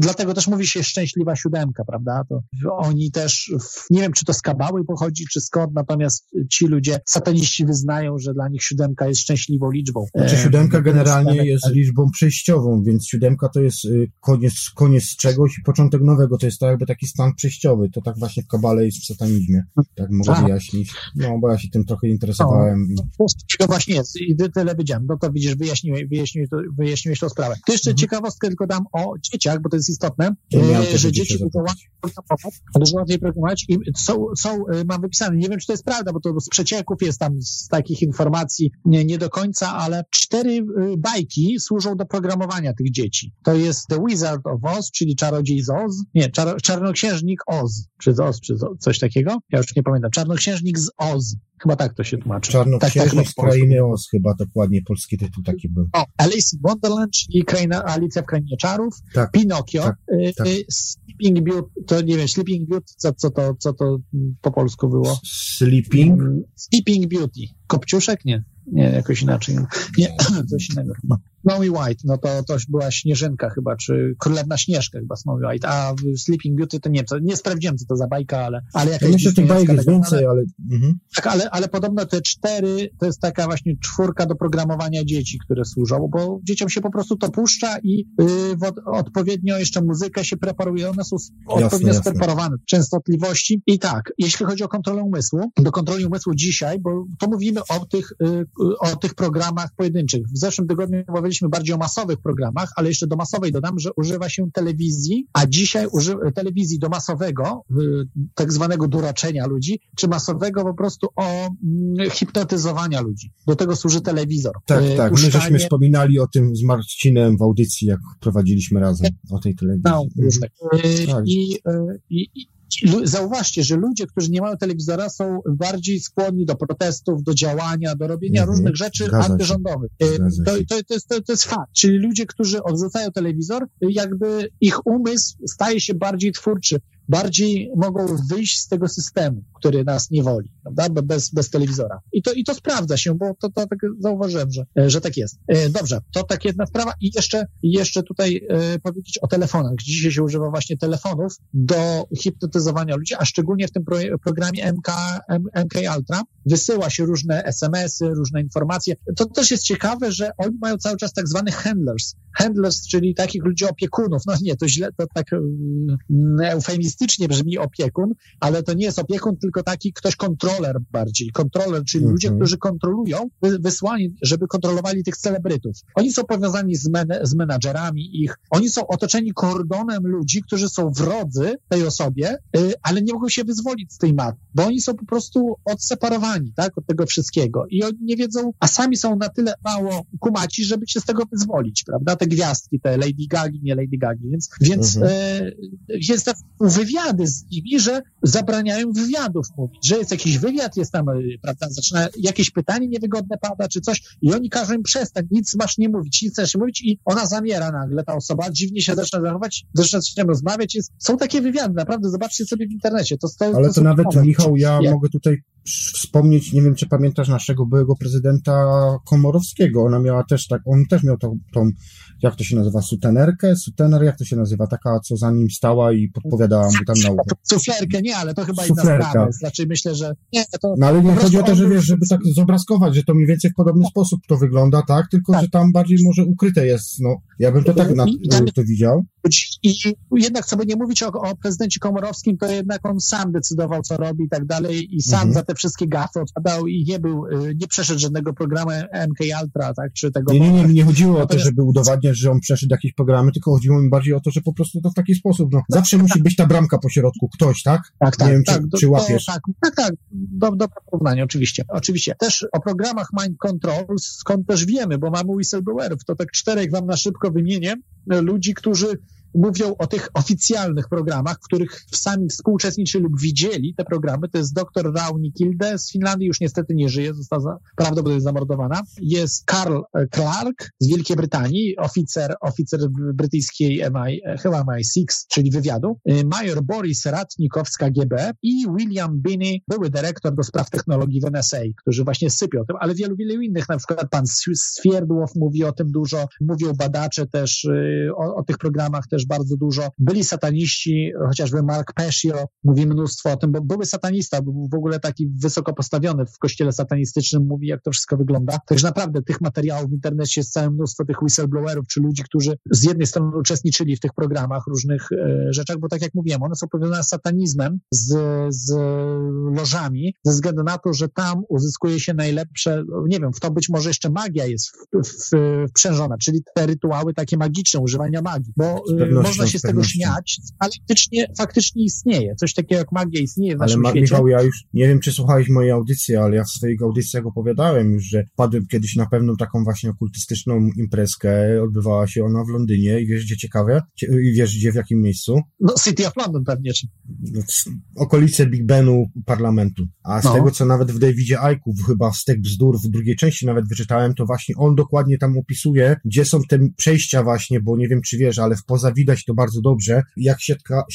dlatego też mówi się szczęśliwa siódemka, prawda? To oni też, nie wiem, czy to z kabały pochodzi, czy skąd, natomiast ci ludzie, sataniści wyznają, że dla nich siódemka jest szczęśliwą liczbą. Znaczy siódemka generalnie jest liczbą przejściową, więc siódemka to jest y, koniec, koniec czegoś i początek nowego, to jest tak jakby taki stan przejściowy, to tak właśnie w kabale jest w satanizmie, tak mogę A. wyjaśnić. No, bo ja się tym trochę interesowałem. No, to właśnie jest i tyle wiedziałem, no to widzisz, wyjaśniłeś, wyjaśniłeś, to, wyjaśniłeś tą sprawę. To jeszcze mhm. ciekawostkę tylko dam o dzieciach, bo to jest istotne, e, że dzieci to łatwiej programować i są, są, e, mam wypisane, nie wiem, czy to jest prawda, bo to z przecieków jest tam z takich informacji nie, nie do końca, ale cztery e, służą do programowania tych dzieci. To jest The Wizard of Oz, czyli Czarodziej z Oz, nie, czar, Czarnoksiężnik Oz, czy z Oz, czy coś takiego, ja już nie pamiętam, Czarnoksiężnik z Oz, Chyba tak to się tłumaczy. Czarnoksiężnik tak, tak, z Krainy Oz, chyba dokładnie polski tytuł taki był. O, Alice in Wonderland, czyli kraina, Alicja w Krainie Czarów, tak, Pinokio, tak, y, tak. Y, Sleeping Beauty, to nie wiem, Sleeping Beauty, co, co, to, co to po polsku było? Sleeping? Sleeping Beauty. Kopciuszek? Nie. Nie, jakoś inaczej. Nie, coś innego chyba. Snowy White, no to, to była Śnieżynka chyba, czy Królewna Śnieżka chyba Snowy White, a Sleeping Beauty to nie wiem, nie sprawdziłem, co to za bajka, ale, ale jakaś... Ja myślę, że tych bajek jest więcej, ale... Mhm. Tak, ale, ale podobno te cztery, to jest taka właśnie czwórka do programowania dzieci, które służą, bo dzieciom się po prostu to puszcza i yy, od, odpowiednio jeszcze muzykę się preparuje, one są jasne, odpowiednio jasne. spreparowane, częstotliwości i tak, jeśli chodzi o kontrolę umysłu, do kontroli umysłu dzisiaj, bo to mówimy o tych, yy, o tych programach pojedynczych. W zeszłym tygodniu mówiliśmy mówiliśmy bardziej o masowych programach, ale jeszcze do masowej dodam, że używa się telewizji, a dzisiaj używa telewizji do masowego, y, tak zwanego duraczenia ludzi, czy masowego po prostu o mm, hipnotyzowania ludzi. Do tego służy telewizor. Tak, y, tak. My żeśmy wspominali o tym z Marcinem w audycji, jak prowadziliśmy razem o tej telewizji. No, tak. tak. I, i, zauważcie, że ludzie, którzy nie mają telewizora, są bardziej skłonni do protestów, do działania, do robienia mhm. różnych rzeczy Zgadza antyrządowych. To, to, to, jest, to jest fakt. Czyli ludzie, którzy odrzucają telewizor, jakby ich umysł staje się bardziej twórczy bardziej mogą wyjść z tego systemu, który nas niewoli, prawda? Bez, bez telewizora. I to, I to sprawdza się, bo to, to tak zauważyłem, że, że tak jest. E, dobrze, to tak jedna sprawa. I jeszcze, jeszcze tutaj e, powiedzieć o telefonach. Dzisiaj się używa właśnie telefonów do hipnotyzowania ludzi, a szczególnie w tym pro, programie MK, MK Ultra wysyła się różne SMS-y, różne informacje. To też jest ciekawe, że oni mają cały czas tak zwanych handlers. Handlers, czyli takich ludzi opiekunów. No nie, to źle, to tak um, eufemistycznie brzmi opiekun, ale to nie jest opiekun, tylko taki ktoś kontroler bardziej. Kontroler, czyli mm -hmm. ludzie, którzy kontrolują, wysłani, żeby kontrolowali tych celebrytów. Oni są powiązani z, men z menadżerami ich. Oni są otoczeni kordonem ludzi, którzy są wrodzy tej osobie, y, ale nie mogą się wyzwolić z tej matki, bo oni są po prostu odseparowani, tak, od tego wszystkiego. I oni nie wiedzą, a sami są na tyle mało kumaci, żeby się z tego wyzwolić, prawda? Te gwiazdki, te Lady Gagi, nie Lady Gagi. Więc, więc mhm. e, jest tak wywiady z nimi, że zabraniają wywiadów mówić, że jest jakiś wywiad, jest tam, e, prawda, zaczyna jakieś pytanie niewygodne pada, czy coś i oni każą im przestać, nic masz nie mówić, nic chcesz mówić i ona zamiera nagle, ta osoba, dziwnie się zaczyna zachować, zaczyna nią rozmawiać, jest, są takie wywiady, naprawdę, zobaczcie sobie w internecie. To, to, Ale to, to nawet, Michał, ja jak? mogę tutaj wspomnieć, nie wiem, czy pamiętasz naszego byłego prezydenta Komorowskiego, ona miała też tak, on też miał tą, tą jak to się nazywa, sutenerkę, sutener, jak to się nazywa, taka, co za nim stała i podpowiadała mu tam naukę. Suflerkę, nie, ale to chyba Suflerka. inna sprawa raczej myślę, że nie, to... No ale nie chodzi o to, że wiesz, żeby tak zobrazkować, że to mniej więcej w podobny sposób to wygląda, tak, tylko, tak. że tam bardziej może ukryte jest, no, Ja bym to tak na, to widział. I jednak, co by nie mówić o, o prezydencie Komorowskim, to jednak on sam decydował, co robi i tak dalej i sam mhm. za te wszystkie gafy odpowiadał i nie był, y, nie przeszedł żadnego programu MK Ultra, tak, czy tego... Nie, nie, nie, nie chodziło Natomiast... o to, żeby udowadniać, że on przeszedł jakieś programy, tylko chodziło mi bardziej o to, że po prostu to w taki sposób, no, zawsze musi być ta bramka po środku, ktoś, tak? Tak, tak. Nie wiem, tak, czy, czy łapiesz. tak, tak, tak, do, dobre porównanie, oczywiście. Oczywiście. Też o programach Mind Control, skąd też wiemy, bo mamy whistleblowerów, to tak czterech wam na szybko wymienię, ludzi, którzy mówią o tych oficjalnych programach, w których sami współuczestniczyli lub widzieli te programy. To jest dr Rauni Kilde z Finlandii, już niestety nie żyje, została prawdopodobnie zamordowana. Jest Karl Clark z Wielkiej Brytanii, oficer, oficer brytyjskiej MI, chyba MI6, czyli wywiadu. Major Boris Ratnikow z KGB i William Binney, były dyrektor do spraw technologii w NSA, którzy właśnie sypią tym, ale wielu, wielu innych, na przykład pan Swierdłow mówi o tym dużo, mówią badacze też o, o tych programach też bardzo dużo. Byli sataniści, chociażby Mark Pescio mówi mnóstwo o tym, bo były satanista, był w ogóle taki wysoko postawiony w kościele satanistycznym, mówi jak to wszystko wygląda. Także naprawdę tych materiałów w internecie jest całe mnóstwo tych whistleblowerów, czy ludzi, którzy z jednej strony uczestniczyli w tych programach, różnych e, rzeczach, bo tak jak mówiłem, one są powiązane z satanizmem, z, z lożami, ze względu na to, że tam uzyskuje się najlepsze, nie wiem, w to być może jeszcze magia jest wprzężona, czyli te rytuały takie magiczne, używania magii, bo można się z tego śmiać, ale faktycznie, faktycznie istnieje. Coś takiego jak magia istnieje w ale naszym ma, świecie. Michał, ja już nie wiem, czy słuchałeś mojej audycji, ale ja w swoich audycjach opowiadałem już, że padłem kiedyś na pewną taką właśnie okultystyczną imprezkę. Odbywała się ona w Londynie i wiesz, gdzie ciekawe? I wiesz, gdzie, w jakim miejscu? No, City of London pewnie. Czy... Okolice Big Benu parlamentu. A z no. tego, co nawet w Davidzie Aiku, chyba z tych bzdur w drugiej części nawet wyczytałem, to właśnie on dokładnie tam opisuje, gdzie są te przejścia właśnie, bo nie wiem, czy wiesz, ale w poza widać to bardzo dobrze, jak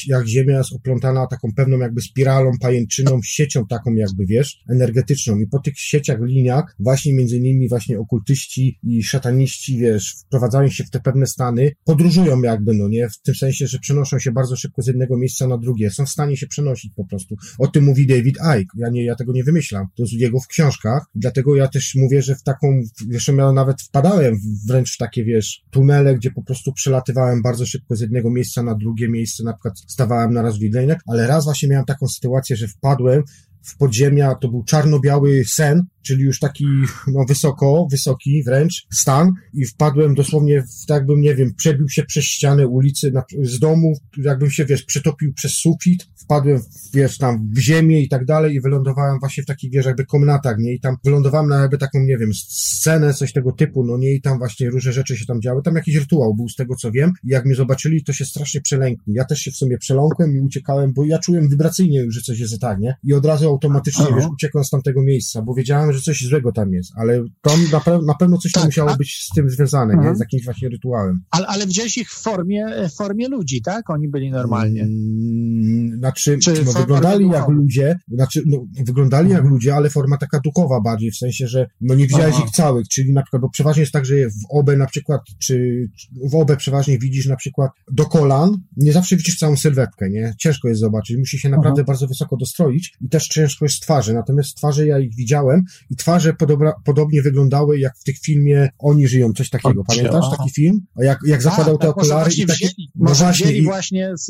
jak ziemia jest oplątana taką pewną jakby spiralą, pajęczyną, siecią taką jakby, wiesz, energetyczną. I po tych sieciach, liniach właśnie między innymi właśnie okultyści i szataniści, wiesz, wprowadzają się w te pewne stany, podróżują jakby, no nie, w tym sensie, że przenoszą się bardzo szybko z jednego miejsca na drugie, są w stanie się przenosić po prostu. O tym mówi David Icke, ja nie, ja tego nie wymyślam, to jest jego w książkach, dlatego ja też mówię, że w taką, wiesz, ja nawet wpadałem wręcz w takie, wiesz, tunele, gdzie po prostu przelatywałem bardzo szybko z jednego miejsca na drugie miejsce, na przykład stawałem naraz w Lidlenie, ale raz właśnie miałem taką sytuację, że wpadłem w podziemia, to był czarno-biały sen, czyli już taki, no wysoko, wysoki wręcz stan. I wpadłem dosłownie, w, tak bym, nie wiem, przebił się przez ścianę ulicy na, z domu, jakbym się, wiesz, przetopił przez sufit, wpadłem, wiesz, tam w ziemię i tak dalej i wylądowałem właśnie w takich, wiesz, jakby komnatach, nie, i tam wylądowałem na jakby taką, nie wiem, scenę, coś tego typu, no nie, i tam właśnie różne rzeczy się tam działy, tam jakiś rytuał był z tego, co wiem. I jak mnie zobaczyli, to się strasznie przelękli. Ja też się w sumie przeląkłem i uciekałem, bo ja czułem wibracyjnie, że coś jest tak, nie, i od razu automatycznie, Aha. wiesz, uciekłem z tamtego miejsca, bo wiedziałem, że coś złego tam jest, ale tam na, pe na pewno coś tak, musiało a... być z tym związane, nie? Z jakimś właśnie rytuałem. Ale, ale wziąłeś ich w formie, w formie ludzi, tak? Oni byli normalnie. Hmm, znaczy, no, wyglądali jak ludzie, znaczy, no, wyglądali jak ludzie, ale forma taka duchowa bardziej, w sensie, że no nie widziałeś ich całych, czyli na przykład, bo przeważnie jest tak, że w obę na przykład, czy w obę przeważnie widzisz na przykład do kolan, nie zawsze widzisz całą sylwetkę, nie? Ciężko jest zobaczyć, musi się naprawdę bardzo wysoko dostroić i też ciężko jest twarzy, natomiast twarze ja ich widziałem i twarze podoba, podobnie wyglądały jak w tych filmie Oni żyją, coś takiego. Pamiętasz taki film? Jak, jak zakładał te tak, okulary i takie... Wzięli, no właśnie, i, właśnie z,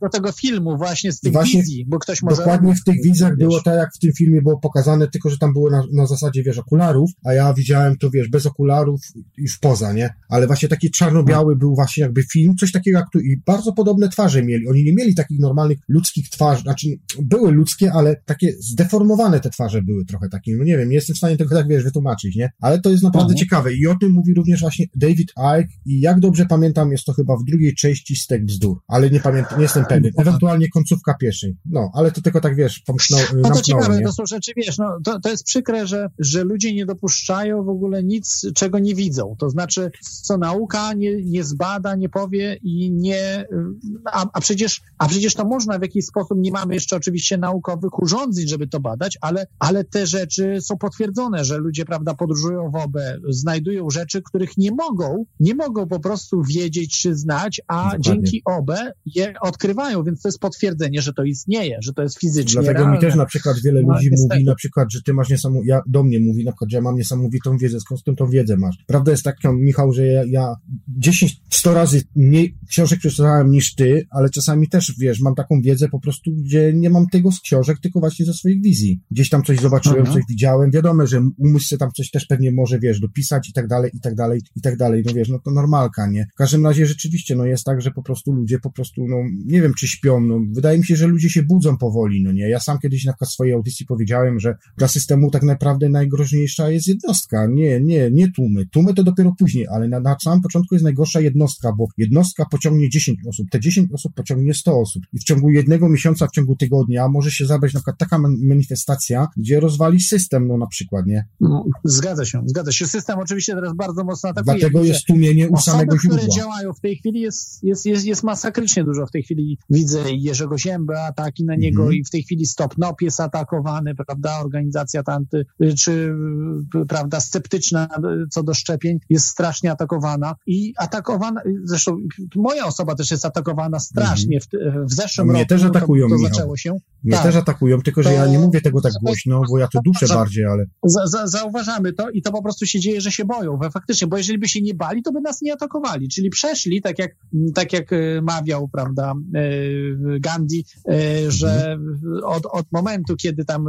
do tego filmu, właśnie z tych właśnie, wizji, bo ktoś może... Dokładnie w tych wizjach było tak, jak w tym filmie było pokazane, tylko że tam było na, na zasadzie, wiesz, okularów, a ja widziałem to, wiesz, bez okularów i w poza, nie? Ale właśnie taki czarno-biały był właśnie jakby film, coś takiego jak tu i bardzo podobne twarze mieli. Oni nie mieli takich normalnych ludzkich twarzy, znaczy były ludzkie, ale takie zdeformowane te twarze były trochę takie, no nie wiem, nie jestem w stanie tego tak, wiesz, wytłumaczyć, nie? Ale to jest naprawdę mhm. ciekawe i o tym mówi również właśnie David Icke i jak dobrze pamiętam, jest to chyba w drugiej części Stek Bzdur, ale nie pamiętam, nie jestem pewien. Ewentualnie końcówka pierwszej. No, ale to tylko tak, wiesz, pomknął, no to ciekawe, nie? to są rzeczy, wiesz, no, to, to jest przykre, że, że ludzie nie dopuszczają w ogóle nic, czego nie widzą. To znaczy, co nauka nie, nie zbada, nie powie i nie, a, a przecież, a przecież to można w jakiś sposób, nie mamy jeszcze oczywiście naukowych urządzeń, urządzeń, żeby to badać, ale, ale te rzeczy są potwierdzone, że ludzie, prawda, podróżują w OBE, znajdują rzeczy, których nie mogą, nie mogą po prostu wiedzieć czy znać, a Dokładnie. dzięki OBE je odkrywają, więc to jest potwierdzenie, że to istnieje, że to jest fizycznie Dlatego realne. mi też na przykład wiele no, ludzi mówi na przykład, że ty masz niesamowitą, ja, do mnie mówi na przykład, że ja mam niesamowitą wiedzę, skąd tą wiedzę masz. Prawda jest taka, Michał, że ja, ja 10, 100 razy mniej książek przeczytałem niż ty, ale czasami też, wiesz, mam taką wiedzę po prostu, gdzie nie mam tego z książek, tylko właśnie ze swoich wizji. Gdzieś tam coś zobaczyłem, Aha. coś widziałem, wiadomo, że umysł tam coś też pewnie może, wiesz, dopisać i tak dalej, i tak dalej, i tak dalej, no wiesz, no to normalka, nie? W każdym razie rzeczywiście, no jest tak, że po prostu ludzie po prostu, no nie wiem, czy śpią, no wydaje mi się, że ludzie się budzą powoli, no nie? Ja sam kiedyś na swojej audycji powiedziałem, że dla systemu tak naprawdę najgroźniejsza jest jednostka, nie, nie, nie tłumy. Tłumy to dopiero później, ale na, na samym początku jest najgorsza jednostka, bo jednostka pociągnie 10 osób, te 10 osób pociągnie 100 osób i w ciągu jednego miesiąca, w ciągu tygodnia może się zabrać na przykład taka manifestacja, gdzie rozwali system, no na przykład, nie? No, zgadza się, zgadza się. System oczywiście teraz bardzo mocno atakuje. Dlatego jest tłumienie u Osoby, samego źródła. które działają w tej chwili jest, jest, jest, jest masakrycznie dużo. W tej chwili widzę Jerzego Ziębę, ataki na niego mm -hmm. i w tej chwili Stop Nop jest atakowany, prawda? Organizacja tanty, czy prawda, sceptyczna co do szczepień jest strasznie atakowana i atakowana, zresztą moja osoba też jest atakowana strasznie. Mm -hmm. w, w zeszłym Mnie roku też atakują, to, to zaczęło się. Mnie tak. też atakują, tylko że ja nie mówię tego tak głośno, bo ja to duszę bardziej, ale... Za, za, zauważamy to i to po prostu się dzieje, że się boją. Faktycznie, bo jeżeli by się nie bali, to by nas nie atakowali. Czyli przeszli, tak jak, tak jak e, mawiał, prawda, e, Gandhi, e, że od, od momentu, kiedy tam,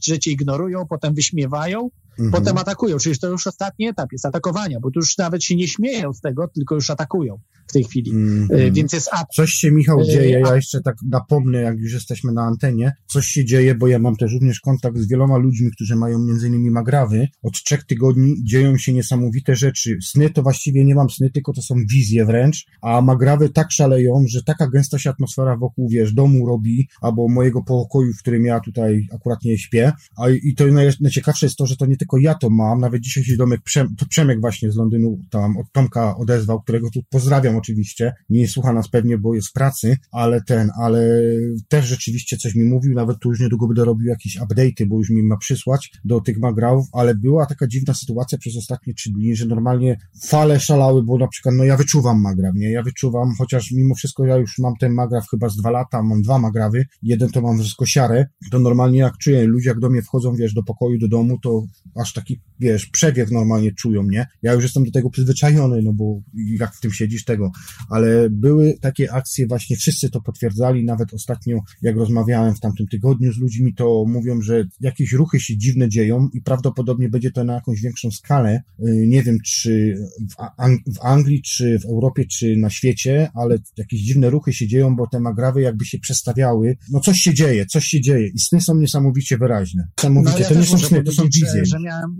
cię ignorują, potem wyśmiewają, mhm. potem atakują. Czyli to już ostatni etap jest atakowania, bo tu już nawet się nie śmieją z tego, tylko już atakują w tej chwili. Mhm. Więc jest atak. Coś się, Michał, dzieje. Ja jeszcze tak napomnę, jak już jesteśmy na antenie, coś się dzieje, bo ja mam też również kontakt z wieloma ludźmi, którzy mają między innymi magrawy. Od trzech tygodni dzieją się niesamowite rzeczy. Sny to właściwie nie mam sny, tylko to są wizje wręcz, a magrawy tak szaleją, że taka gęsta się atmosfera wokół, wiesz, domu robi, albo mojego pokoju, w którym ja tutaj akurat nie śpię. A i to najciekawsze jest to, że to nie tylko ja to mam, nawet dzisiaj się domek, to Przemek właśnie z Londynu tam od Tomka odezwał, którego tu pozdrawiam oczywiście. Nie słucha nas pewnie, bo jest w pracy, ale ten, ale też rzeczywiście coś mi mówił, nawet tu już niedługo będę robił jakieś update'y, bo już mi ma przysłać do tych magrałów, ale była taka dziwna sytuacja przez ostatnie trzy dni, że normalnie fale szalały, bo na przykład, no ja wyczuwam magraw, nie? Ja wyczuwam, chociaż mimo wszystko ja już mam ten magraw chyba z dwa lata, mam dwa magrawy, jeden to mam wszystko siarę, to normalnie jak czuję, ludzie jak do mnie wchodzą, wiesz, do pokoju, do domu, to aż taki, wiesz, przewiew normalnie czują, nie? Ja już jestem do tego przyzwyczajony, no bo jak w tym siedzisz, tego, ale były takie akcje, właśnie wszyscy to potwierdzali, nawet ostatnio, jak rozmawiałem w tamtym tygodniu z ludźmi, to mówią, że jakieś ruchy się dziwne dzieją i prawdopodobnie będzie to na jakąś większą skalę. Y, nie wiem, czy w, Ang w Anglii, czy w Europie, czy na świecie, ale jakieś dziwne ruchy się dzieją, bo te magrawy jakby się przestawiały. No coś się dzieje, coś się dzieje i sny są niesamowicie wyraźne. Niesamowicie, no, ja to nie są sny, to są wizje. Że, że miałem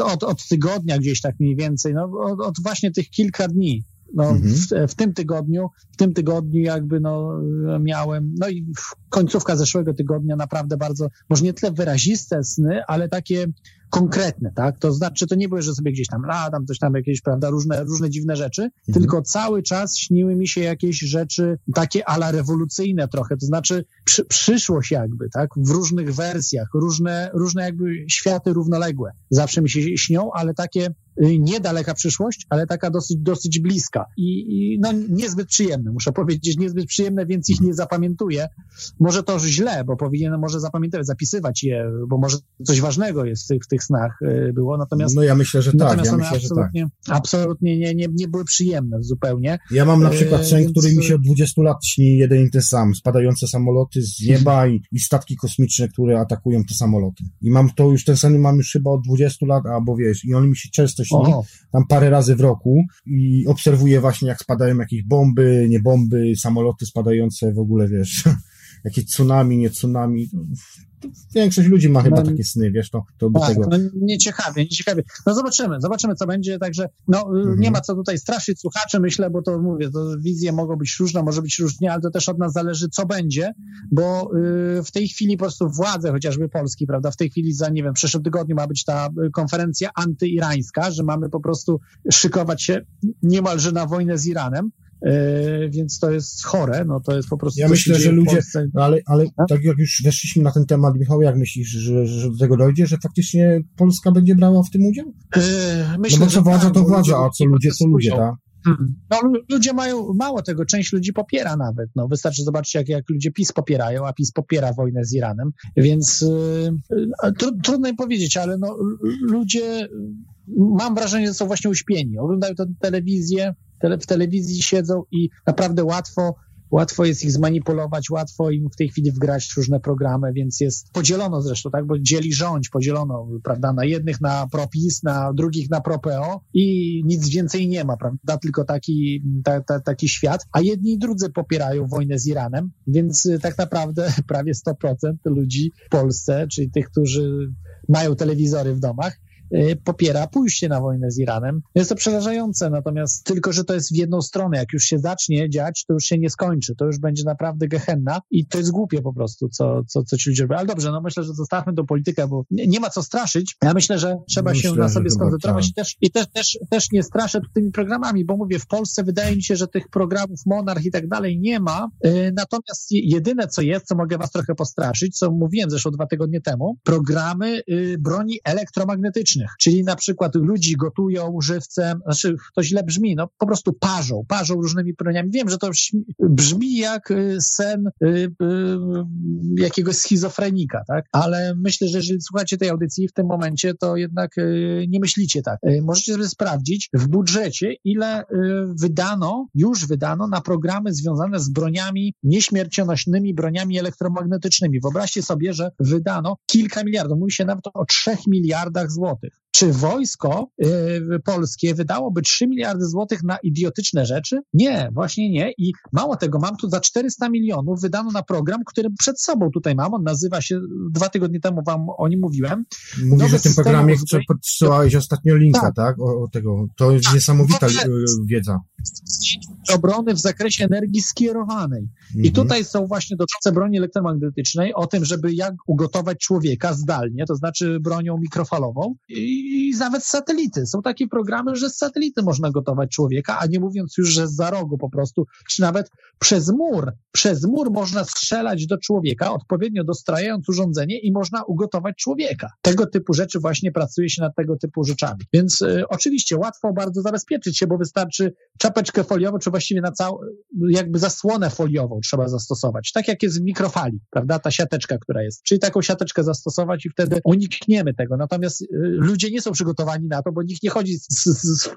y, od, od tygodnia gdzieś tak mniej więcej, no od, od właśnie tych kilka dni no, mhm. w, w, tym tygodniu, w tym tygodniu jakby no, miałem, no i końcówka zeszłego tygodnia naprawdę bardzo, może nie tyle wyraziste sny, ale takie konkretne, tak? To znaczy, to nie było, że sobie gdzieś tam ladam, coś tam jakieś, prawda, różne, różne dziwne rzeczy, mhm. tylko cały czas śniły mi się jakieś rzeczy takie ala rewolucyjne trochę, to znaczy przy, przyszłość jakby, tak? W różnych wersjach, różne, różne jakby światy równoległe. Zawsze mi się śnią, ale takie niedaleka przyszłość, ale taka dosyć, dosyć bliska i, i no niezbyt przyjemne, muszę powiedzieć, niezbyt przyjemne, więc ich nie zapamiętuję. Może to źle, bo powinienem może zapamiętać, zapisywać je, bo może coś ważnego jest w tych, w tych snach y, było, natomiast... No ja myślę, że tak. Ja myślę, absolutnie, że tak. absolutnie nie, nie, nie były przyjemne zupełnie. Ja mam na przykład sen, Więc... który mi się od 20 lat śni jeden i ten sam. Spadające samoloty z nieba i, i statki kosmiczne, które atakują te samoloty. I mam to już, ten sen mam już chyba od 20 lat, albo wiesz, i on mi się często śni, Oho. tam parę razy w roku i obserwuję właśnie, jak spadają jakieś bomby, nie bomby, samoloty spadające w ogóle, wiesz, jakieś tsunami, nie tsunami większość ludzi ma chyba no, takie sny, wiesz, to, to by tak, tego... No, nieciekawie, nieciekawie. No zobaczymy, zobaczymy, co będzie, także no mhm. nie ma co tutaj straszyć słuchaczy, myślę, bo to mówię, to wizje mogą być różne, może być różnie, ale to też od nas zależy, co będzie, bo y, w tej chwili po prostu władze, chociażby Polski, prawda, w tej chwili za, nie wiem, w przyszłym tygodniu ma być ta y, konferencja antyirańska, że mamy po prostu szykować się niemalże na wojnę z Iranem, więc to jest chore, no to jest po prostu... Ja myślę, że ludzie, no ale, ale tak jak już weszliśmy na ten temat, Michał, jak myślisz, że, że do tego dojdzie, że faktycznie Polska będzie brała w tym udział? E, myślę, no bo co władza, tak, to bo władza, a co ludzie, to ludzie, tak? Hmm. No, ludzie mają mało tego, część ludzi popiera nawet. No, wystarczy zobaczyć, jak, jak ludzie PiS popierają, a PiS popiera wojnę z Iranem, więc yy, trudno im powiedzieć, ale no, ludzie, mam wrażenie, że są właśnie uśpieni. Oglądają tę telewizję, tele, w telewizji siedzą i naprawdę łatwo łatwo jest ich zmanipulować, łatwo im w tej chwili wgrać różne programy, więc jest podzielono zresztą, tak, bo dzieli rządź, podzielono, prawda, na jednych na ProPiS, na drugich na ProPO i nic więcej nie ma, prawda, tylko taki, ta, ta, taki świat, a jedni i drudzy popierają wojnę z Iranem, więc y, tak naprawdę prawie 100% ludzi w Polsce, czyli tych, którzy mają telewizory w domach, popiera pójście na wojnę z Iranem. Jest to przerażające, natomiast tylko, że to jest w jedną stronę. Jak już się zacznie dziać, to już się nie skończy. To już będzie naprawdę gehenna i to jest głupie po prostu, co, co, co ci ludzie robią. Ale dobrze, no myślę, że zostawmy tą politykę, bo nie, nie ma co straszyć. Ja myślę, że trzeba myślę, się na sobie skoncentrować i też, i też, też, też nie straszę tymi programami, bo mówię, w Polsce wydaje mi się, że tych programów Monarch i tak dalej nie ma. Y, natomiast jedyne, co jest, co mogę was trochę postraszyć, co mówiłem zresztą dwa tygodnie temu, programy y, broni elektromagnetycznej czyli na przykład ludzi gotują żywcem, znaczy to źle brzmi, no po prostu parzą, parzą różnymi broniami. Wiem, że to brzmi jak y, sen y, y, jakiegoś schizofrenika, tak? Ale myślę, że jeżeli słuchacie tej audycji w tym momencie, to jednak nie myślicie tak. Możecie sobie sprawdzić w budżecie, ile wydano, już wydano na programy związane z broniami nieśmiercionośnymi, broniami elektromagnetycznymi. Wyobraźcie sobie, że wydano kilka miliardów, mówi się nawet o trzech miliardach złotych. nodig. Czy wojsko y, polskie wydałoby 3 miliardy złotych na idiotyczne rzeczy? Nie, właśnie nie. I mało tego, mam tu za 400 milionów wydano na program, który przed sobą tutaj mam. On nazywa się, dwa tygodnie temu wam o nim mówiłem. Mówisz o tym programie, co podsyłałeś ostatnio linka, tak? tak? O, o, tego. To jest tak. niesamowita wiedza. Obrony w zakresie energii skierowanej. Mhm. I tutaj są właśnie dotyczące broni elektromagnetycznej, o tym, żeby jak ugotować człowieka zdalnie, to znaczy bronią mikrofalową i nawet satelity. Są takie programy, że z satelity można gotować człowieka, a nie mówiąc już, że za rogu po prostu, czy nawet przez mur. Przez mur można strzelać do człowieka, odpowiednio dostrajając urządzenie i można ugotować człowieka. Tego typu rzeczy właśnie pracuje się nad tego typu rzeczami. Więc y, oczywiście łatwo bardzo zabezpieczyć się, bo wystarczy czapeczkę foliową, czy właściwie na całą, jakby zasłonę foliową trzeba zastosować. Tak jak jest w mikrofali, prawda? Ta siateczka, która jest. Czyli taką siateczkę zastosować i wtedy unikniemy tego. Natomiast y, ludzie nie są przygotowani na to, bo nikt nie chodzi z, z, z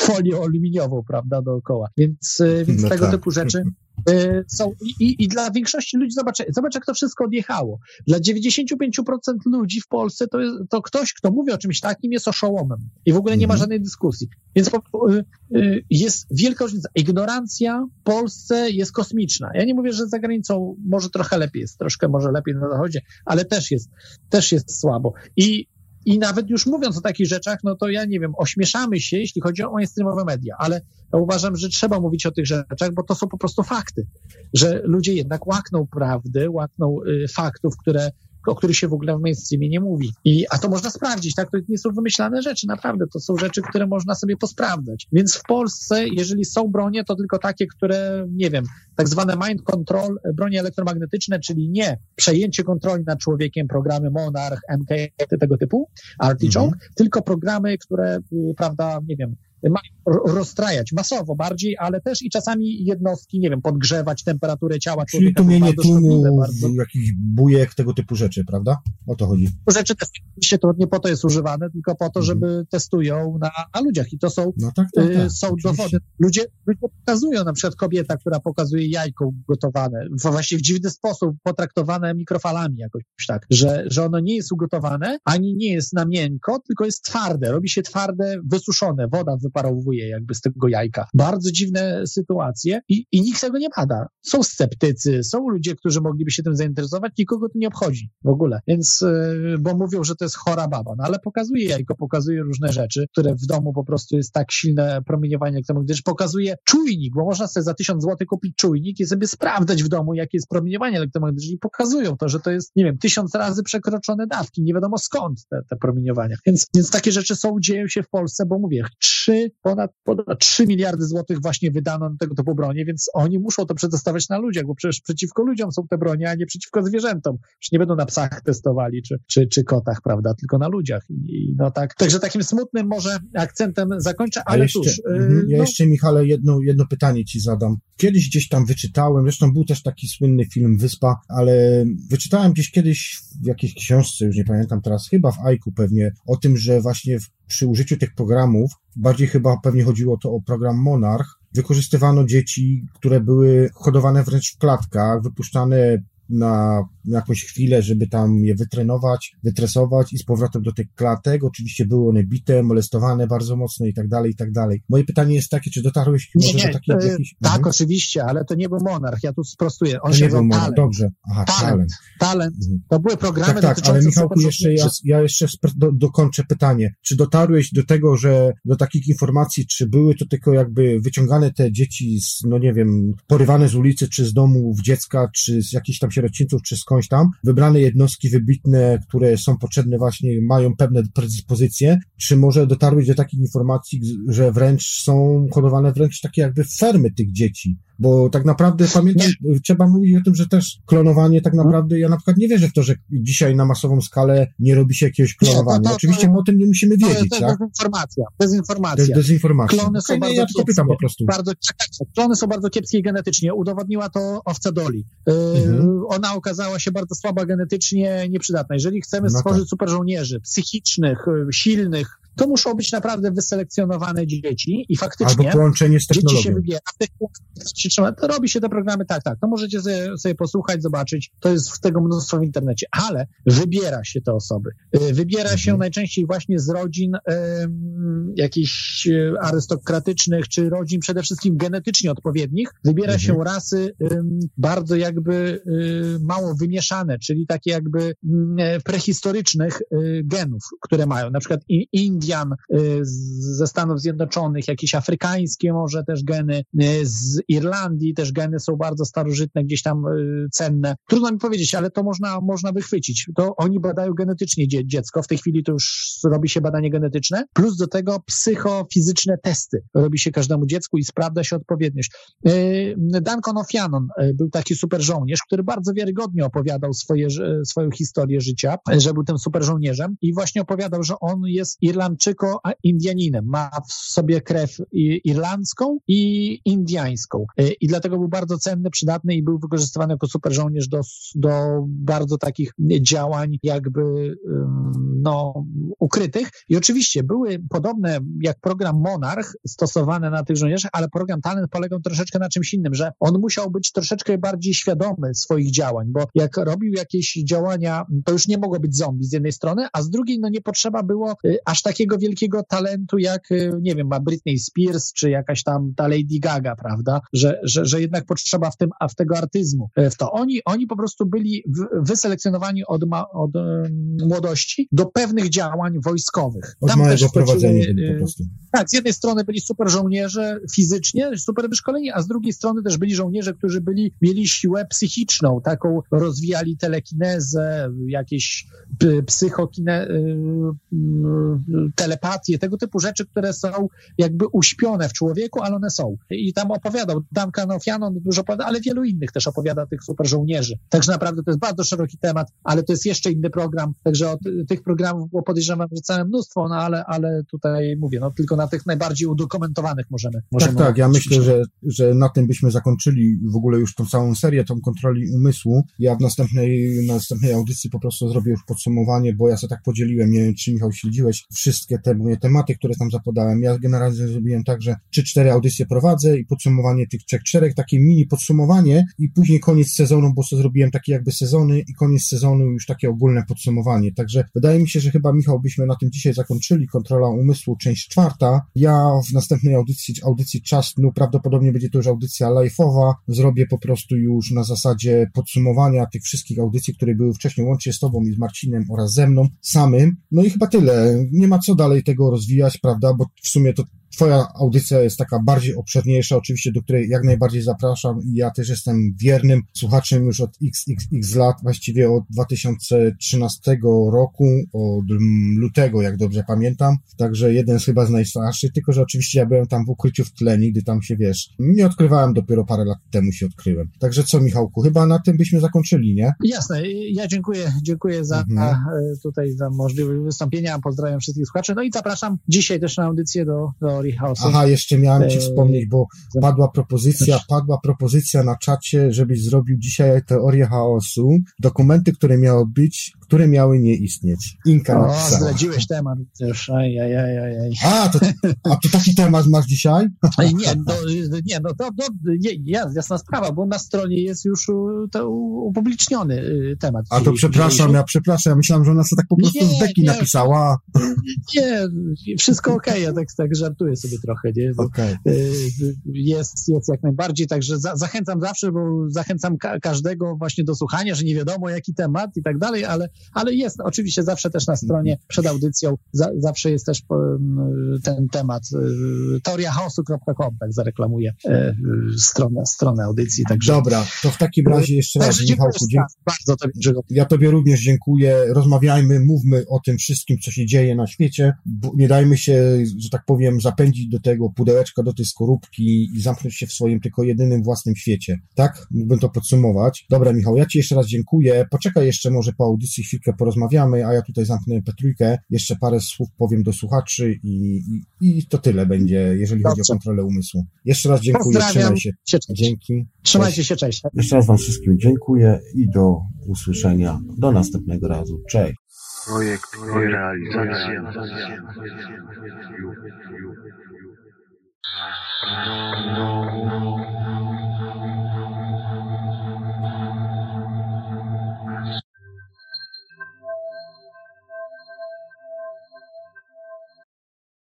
folią aluminiową, prawda, dookoła. Więc, y, więc no tego tak. typu rzeczy y, są i, i dla większości ludzi, zobacz, zobacz jak to wszystko odjechało. Dla 95% ludzi w Polsce to, jest, to ktoś, kto mówi o czymś takim jest oszołomem i w ogóle nie ma mhm. żadnej dyskusji. Więc jest wielka różnica. Ignorancja w Polsce jest kosmiczna. Ja nie mówię, że za granicą może trochę lepiej jest, troszkę może lepiej na zachodzie, ale też jest, też jest słabo. I i nawet już mówiąc o takich rzeczach, no to ja nie wiem, ośmieszamy się, jeśli chodzi o mainstreamowe media, ale ja uważam, że trzeba mówić o tych rzeczach, bo to są po prostu fakty, że ludzie jednak łakną prawdy, łakną y, faktów, które o których się w ogóle w mainstreamie nie mówi. I, a to można sprawdzić, tak? To nie są wymyślane rzeczy, naprawdę. To są rzeczy, które można sobie posprawdzać. Więc w Polsce, jeżeli są bronie, to tylko takie, które, nie wiem, tak zwane mind control, bronie elektromagnetyczne, czyli nie przejęcie kontroli nad człowiekiem, programy Monarch, MK, tego typu, Artichoke, mhm. tylko programy, które, y, prawda, nie wiem, rozstrajać masowo bardziej, ale też i czasami jednostki, nie wiem, podgrzewać temperaturę ciała Czyli tłumienie tłumu, jakichś bujek, tego typu rzeczy, prawda? O to chodzi. Rzeczy oczywiście to nie po to jest używane, tylko po to, mhm. żeby testują na, na ludziach i to są, no tak, tak, y, tak, są dowody. Ludzie, ludzie pokazują, na przykład kobieta, która pokazuje jajko gotowane, właśnie w dziwny sposób potraktowane mikrofalami jakoś tak, że, że ono nie jest ugotowane, ani nie jest na miękko, tylko jest twarde, robi się twarde, wysuszone, woda wyparowuje jakby z tego jajka. Bardzo dziwne sytuacje i, i nikt tego nie bada. Są sceptycy, są ludzie, którzy mogliby się tym zainteresować, nikogo to nie obchodzi w ogóle. Więc, yy, bo mówią, że to jest chora baba, no ale pokazuje jajko, pokazuje różne rzeczy, które w domu po prostu jest tak silne promieniowanie elektromagnetyczne, pokazuje czujnik, bo można sobie za tysiąc złotych kupić czujnik i sobie sprawdzać w domu, jakie jest promieniowanie elektromagnetyczne i pokazują to, że to jest, nie wiem, tysiąc razy przekroczone dawki, nie wiadomo skąd te, te promieniowania. Więc, więc takie rzeczy są, dzieją się w Polsce, bo mówię, 3, ponad, ponad 3 miliardy złotych właśnie wydano na tego typu bronie, więc oni muszą to przetestować na ludziach, bo przecież przeciwko ludziom są te bronie, a nie przeciwko zwierzętom. Przecież nie będą na psach testowali, czy, czy, czy kotach, prawda, tylko na ludziach. I, no tak. Także takim smutnym może akcentem zakończę, ale jeszcze, cóż. Mhm. Ja no. jeszcze, Michale, jedno, jedno pytanie ci zadam. Kiedyś gdzieś tam wyczytałem, zresztą był też taki słynny film Wyspa, ale wyczytałem gdzieś kiedyś w jakiejś książce, już nie pamiętam teraz, chyba w Aiku pewnie, o tym, że właśnie w, przy użyciu tych programów, bardziej chyba pewnie chodziło to o program Monarch, wykorzystywano dzieci, które były hodowane wręcz w klatkach, wypuszczane na jakąś chwilę, żeby tam je wytrenować, wytresować i z powrotem do tych klatek. Oczywiście były one bite, molestowane bardzo mocno i tak dalej, i tak dalej. Moje pytanie jest takie, czy dotarłeś nie, może nie, do takiej... Jakiś... Tak, mhm. oczywiście, ale to nie był Monarch, ja tu sprostuję. On to się nie był Monarch, talent. dobrze. Aha, talent. Talent, talent. Mhm. to były programy tak, tak, ale Michałku, jeszcze ja, ja jeszcze do, dokończę pytanie. Czy dotarłeś do tego, że do takich informacji, czy były to tylko jakby wyciągane te dzieci z, no nie wiem, porywane z ulicy, czy z domu w dziecka, czy z jakichś tam sierocińców, czy skądś tam, wybrane jednostki wybitne, które są potrzebne właśnie, mają pewne predyspozycje, czy może dotarłeś do takich informacji, że wręcz są hodowane wręcz takie jakby fermy tych dzieci, bo tak naprawdę pamiętam, nie. trzeba mówić o tym, że też klonowanie tak naprawdę, ja na przykład nie wierzę w to, że dzisiaj na masową skalę nie robi się jakiegoś klonowania. Nie, to, to, Oczywiście my o tym nie musimy wiedzieć, to, to tak? Dezinformacja, dezinformacja. dezinformacja. Klony są bardzo ja tylko pytam po prostu. Bardzo, klony są bardzo kiepskie genetycznie. Udowodniła to owca Doli. Yy, mhm. Ona okazała się bardzo słaba genetycznie, nieprzydatna. Jeżeli chcemy no stworzyć tak. super żołnierzy, psychicznych, y, silnych, to muszą być naprawdę wyselekcjonowane dzieci i faktycznie Albo połączenie z technologią. dzieci się wybiera. To robi się te programy, tak, tak, to możecie sobie, sobie posłuchać, zobaczyć, to jest w tego mnóstwo w internecie, ale wybiera się te osoby. Y, wybiera mhm. się najczęściej właśnie z rodzin y, jakichś arystokratycznych, czy rodzin przede wszystkim genetycznie odpowiednich. Wybiera mhm. się rasy y, bardzo jakby y, mało wymieszane, czyli takie jakby mm, prehistorycznych y, genów, które mają, na przykład Indie Indian y, ze Stanów Zjednoczonych, jakieś afrykańskie może też geny, y, z Irlandii też geny są bardzo starożytne, gdzieś tam y, cenne. Trudno mi powiedzieć, ale to można, można wychwycić. To oni badają genetycznie dziecko, w tej chwili to już robi się badanie genetyczne, plus do tego psychofizyczne testy robi się każdemu dziecku i sprawdza się odpowiedniość. Duncan O'Fianon był taki super żołnierz, który bardzo wiarygodnie opowiadał swoje, swoją historię życia, że był tym super żołnierzem i właśnie opowiadał, że on jest Irlandczykiem Irlandczyko-Indianinem. Ma w sobie krew irlandzką i indiańską. Y, I dlatego był bardzo cenny, przydatny i był wykorzystywany jako super żołnierz do, do bardzo takich działań jakby no, ukrytych. I oczywiście były podobne jak program Monarch stosowane na tych żołnierzach, ale program Talent polegał troszeczkę na czymś innym, że on musiał być troszeczkę bardziej świadomy swoich działań, bo jak robił jakieś działania, to już nie mogło być zombie z jednej strony, a z drugiej no nie potrzeba było y, aż takiego takiego wielkiego talentu jak, y, nie wiem, ma Britney Spears, czy jakaś tam ta Lady Gaga, prawda? Że, że, że jednak potrzeba w tym, a w tego artyzmu. E, w to oni, oni po prostu byli wyselekcjonowani od, ma, od młodości do pewnych działań wojskowych. Od Tam małego prowadzenia po prostu. Tak, z jednej strony byli super żołnierze fizycznie, super wyszkoleni, a z drugiej strony też byli żołnierze, którzy byli, mieli siłę psychiczną, taką rozwijali telekinezę, jakieś psychokine, y, y, telepatię, tego typu rzeczy, które są jakby uśpione w człowieku, ale one są. I tam opowiadał Duncan O'Fianon dużo opowiada, ale wielu innych też opowiada tych super żołnierzy. Także naprawdę to jest bardzo szeroki temat, ale to jest jeszcze inny program, także od tych programów było podejrzewam, że całe mnóstwo, no ale, ale tutaj mówię, no tylko na tych najbardziej udokumentowanych możemy. możemy tak, tak, ja myślę, że, że na tym byśmy zakończyli w ogóle już tą całą serię, tą kontroli umysłu. Ja w następnej, na następnej audycji po prostu zrobię już podsumowanie, bo ja sobie tak podzieliłem, nie wiem, czy Michał śledziłeś, wszystkie te moje tematy, które tam zapodałem. Ja generalnie zrobiłem tak, że trzy, cztery audycje prowadzę i podsumowanie tych trzech, czterech, takie mini podsumowanie i później koniec sezonu, bo sobie zrobiłem takie jakby sezony i koniec sezonu już takie ogólne podsumowanie. Także wydaje mi się, że chyba Michał byśmy na tym dzisiaj zakończyli. Kontrola umysłu, część czwarta. Ja w następnej audycji, audycji czas, no prawdopodobnie będzie to już audycja live'owa. Zrobię po prostu już na zasadzie podsumowania tych wszystkich audycji, które były wcześniej, łącznie z tobą i z Marcinem oraz ze mną samym. No i chyba tyle. Nie ma co dalej tego rozwijać, prawda, bo w sumie to twoja audycja jest taka bardziej obszerniejsza, oczywiście, do której jak najbardziej zapraszam. Ja też jestem wiernym słuchaczem już od xxx lat, właściwie od 2013 roku, od lutego, jak dobrze pamiętam, także jeden z chyba z najstarszych, tylko że oczywiście ja byłem tam w ukryciu w tle, nigdy tam się, wiesz, nie odkrywałem, dopiero parę lat temu się odkryłem. Także co, Michałku, chyba na tym byśmy zakończyli, nie? Jasne, ja dziękuję, dziękuję za mhm. E, tutaj za możliwość wystąpienia, pozdrawiam wszystkich słuchaczy, no i zapraszam dzisiaj też na audycję do Teorii Chaosu. Aha, jeszcze miałem ci e, wspomnieć, bo padła propozycja, padła propozycja na czacie, żebyś zrobił dzisiaj Teorię Chaosu, dokumenty, które miały być, które miały nie istnieć. Inka o, napisała. zdradziłeś temat też, aj, aj, aj, aj. A, to, a to taki temat masz dzisiaj? Nie, no, nie, no to, to nie, jasna sprawa, bo na stronie jest już to upubliczniony y, temat. A to przepraszam, ja przepraszam, ja myślałem, że ona sobie tak po prostu nie, z deki nie, napisała. Nie, wszystko okej, okay, ja tak, tak żartuję sobie trochę, nie? Okay. Jest, jest jak najbardziej, także za, zachęcam zawsze, bo zachęcam ka każdego właśnie do słuchania, że nie wiadomo jaki temat i tak dalej, ale, ale jest oczywiście zawsze też na stronie przed audycją, za, zawsze jest też ten temat y, teoriachaosu.com, tak zareklamuję e, stronę, stronę audycji. Także... Dobra, to w takim razie jeszcze raz, Michałku, bardzo tobie, Ja tobie również dziękuję, rozmawiajmy, mówmy o tym wszystkim, co się dzieje na świecie, nie dajmy się, że tak powiem, zapędzić do tego pudełeczka, do tej skorupki i zamknąć się w swoim tylko jedynym własnym świecie. Tak? Mógłbym to podsumować. Dobra, Michał, ja ci jeszcze raz dziękuję. Poczekaj jeszcze może po audycji chwilkę porozmawiamy, a ja tutaj zamknę Petrójkę. Jeszcze parę słów powiem do słuchaczy i, i, i to tyle będzie, jeżeli Dobrze. chodzi o kontrolę umysłu. Jeszcze raz dziękuję. Trzymaj się. się Dzięki. Trzymajcie się, cześć. Jeszcze raz wam wszystkim dziękuję i do usłyszenia. Do następnego razu. Cześć. Projekt i realizacja.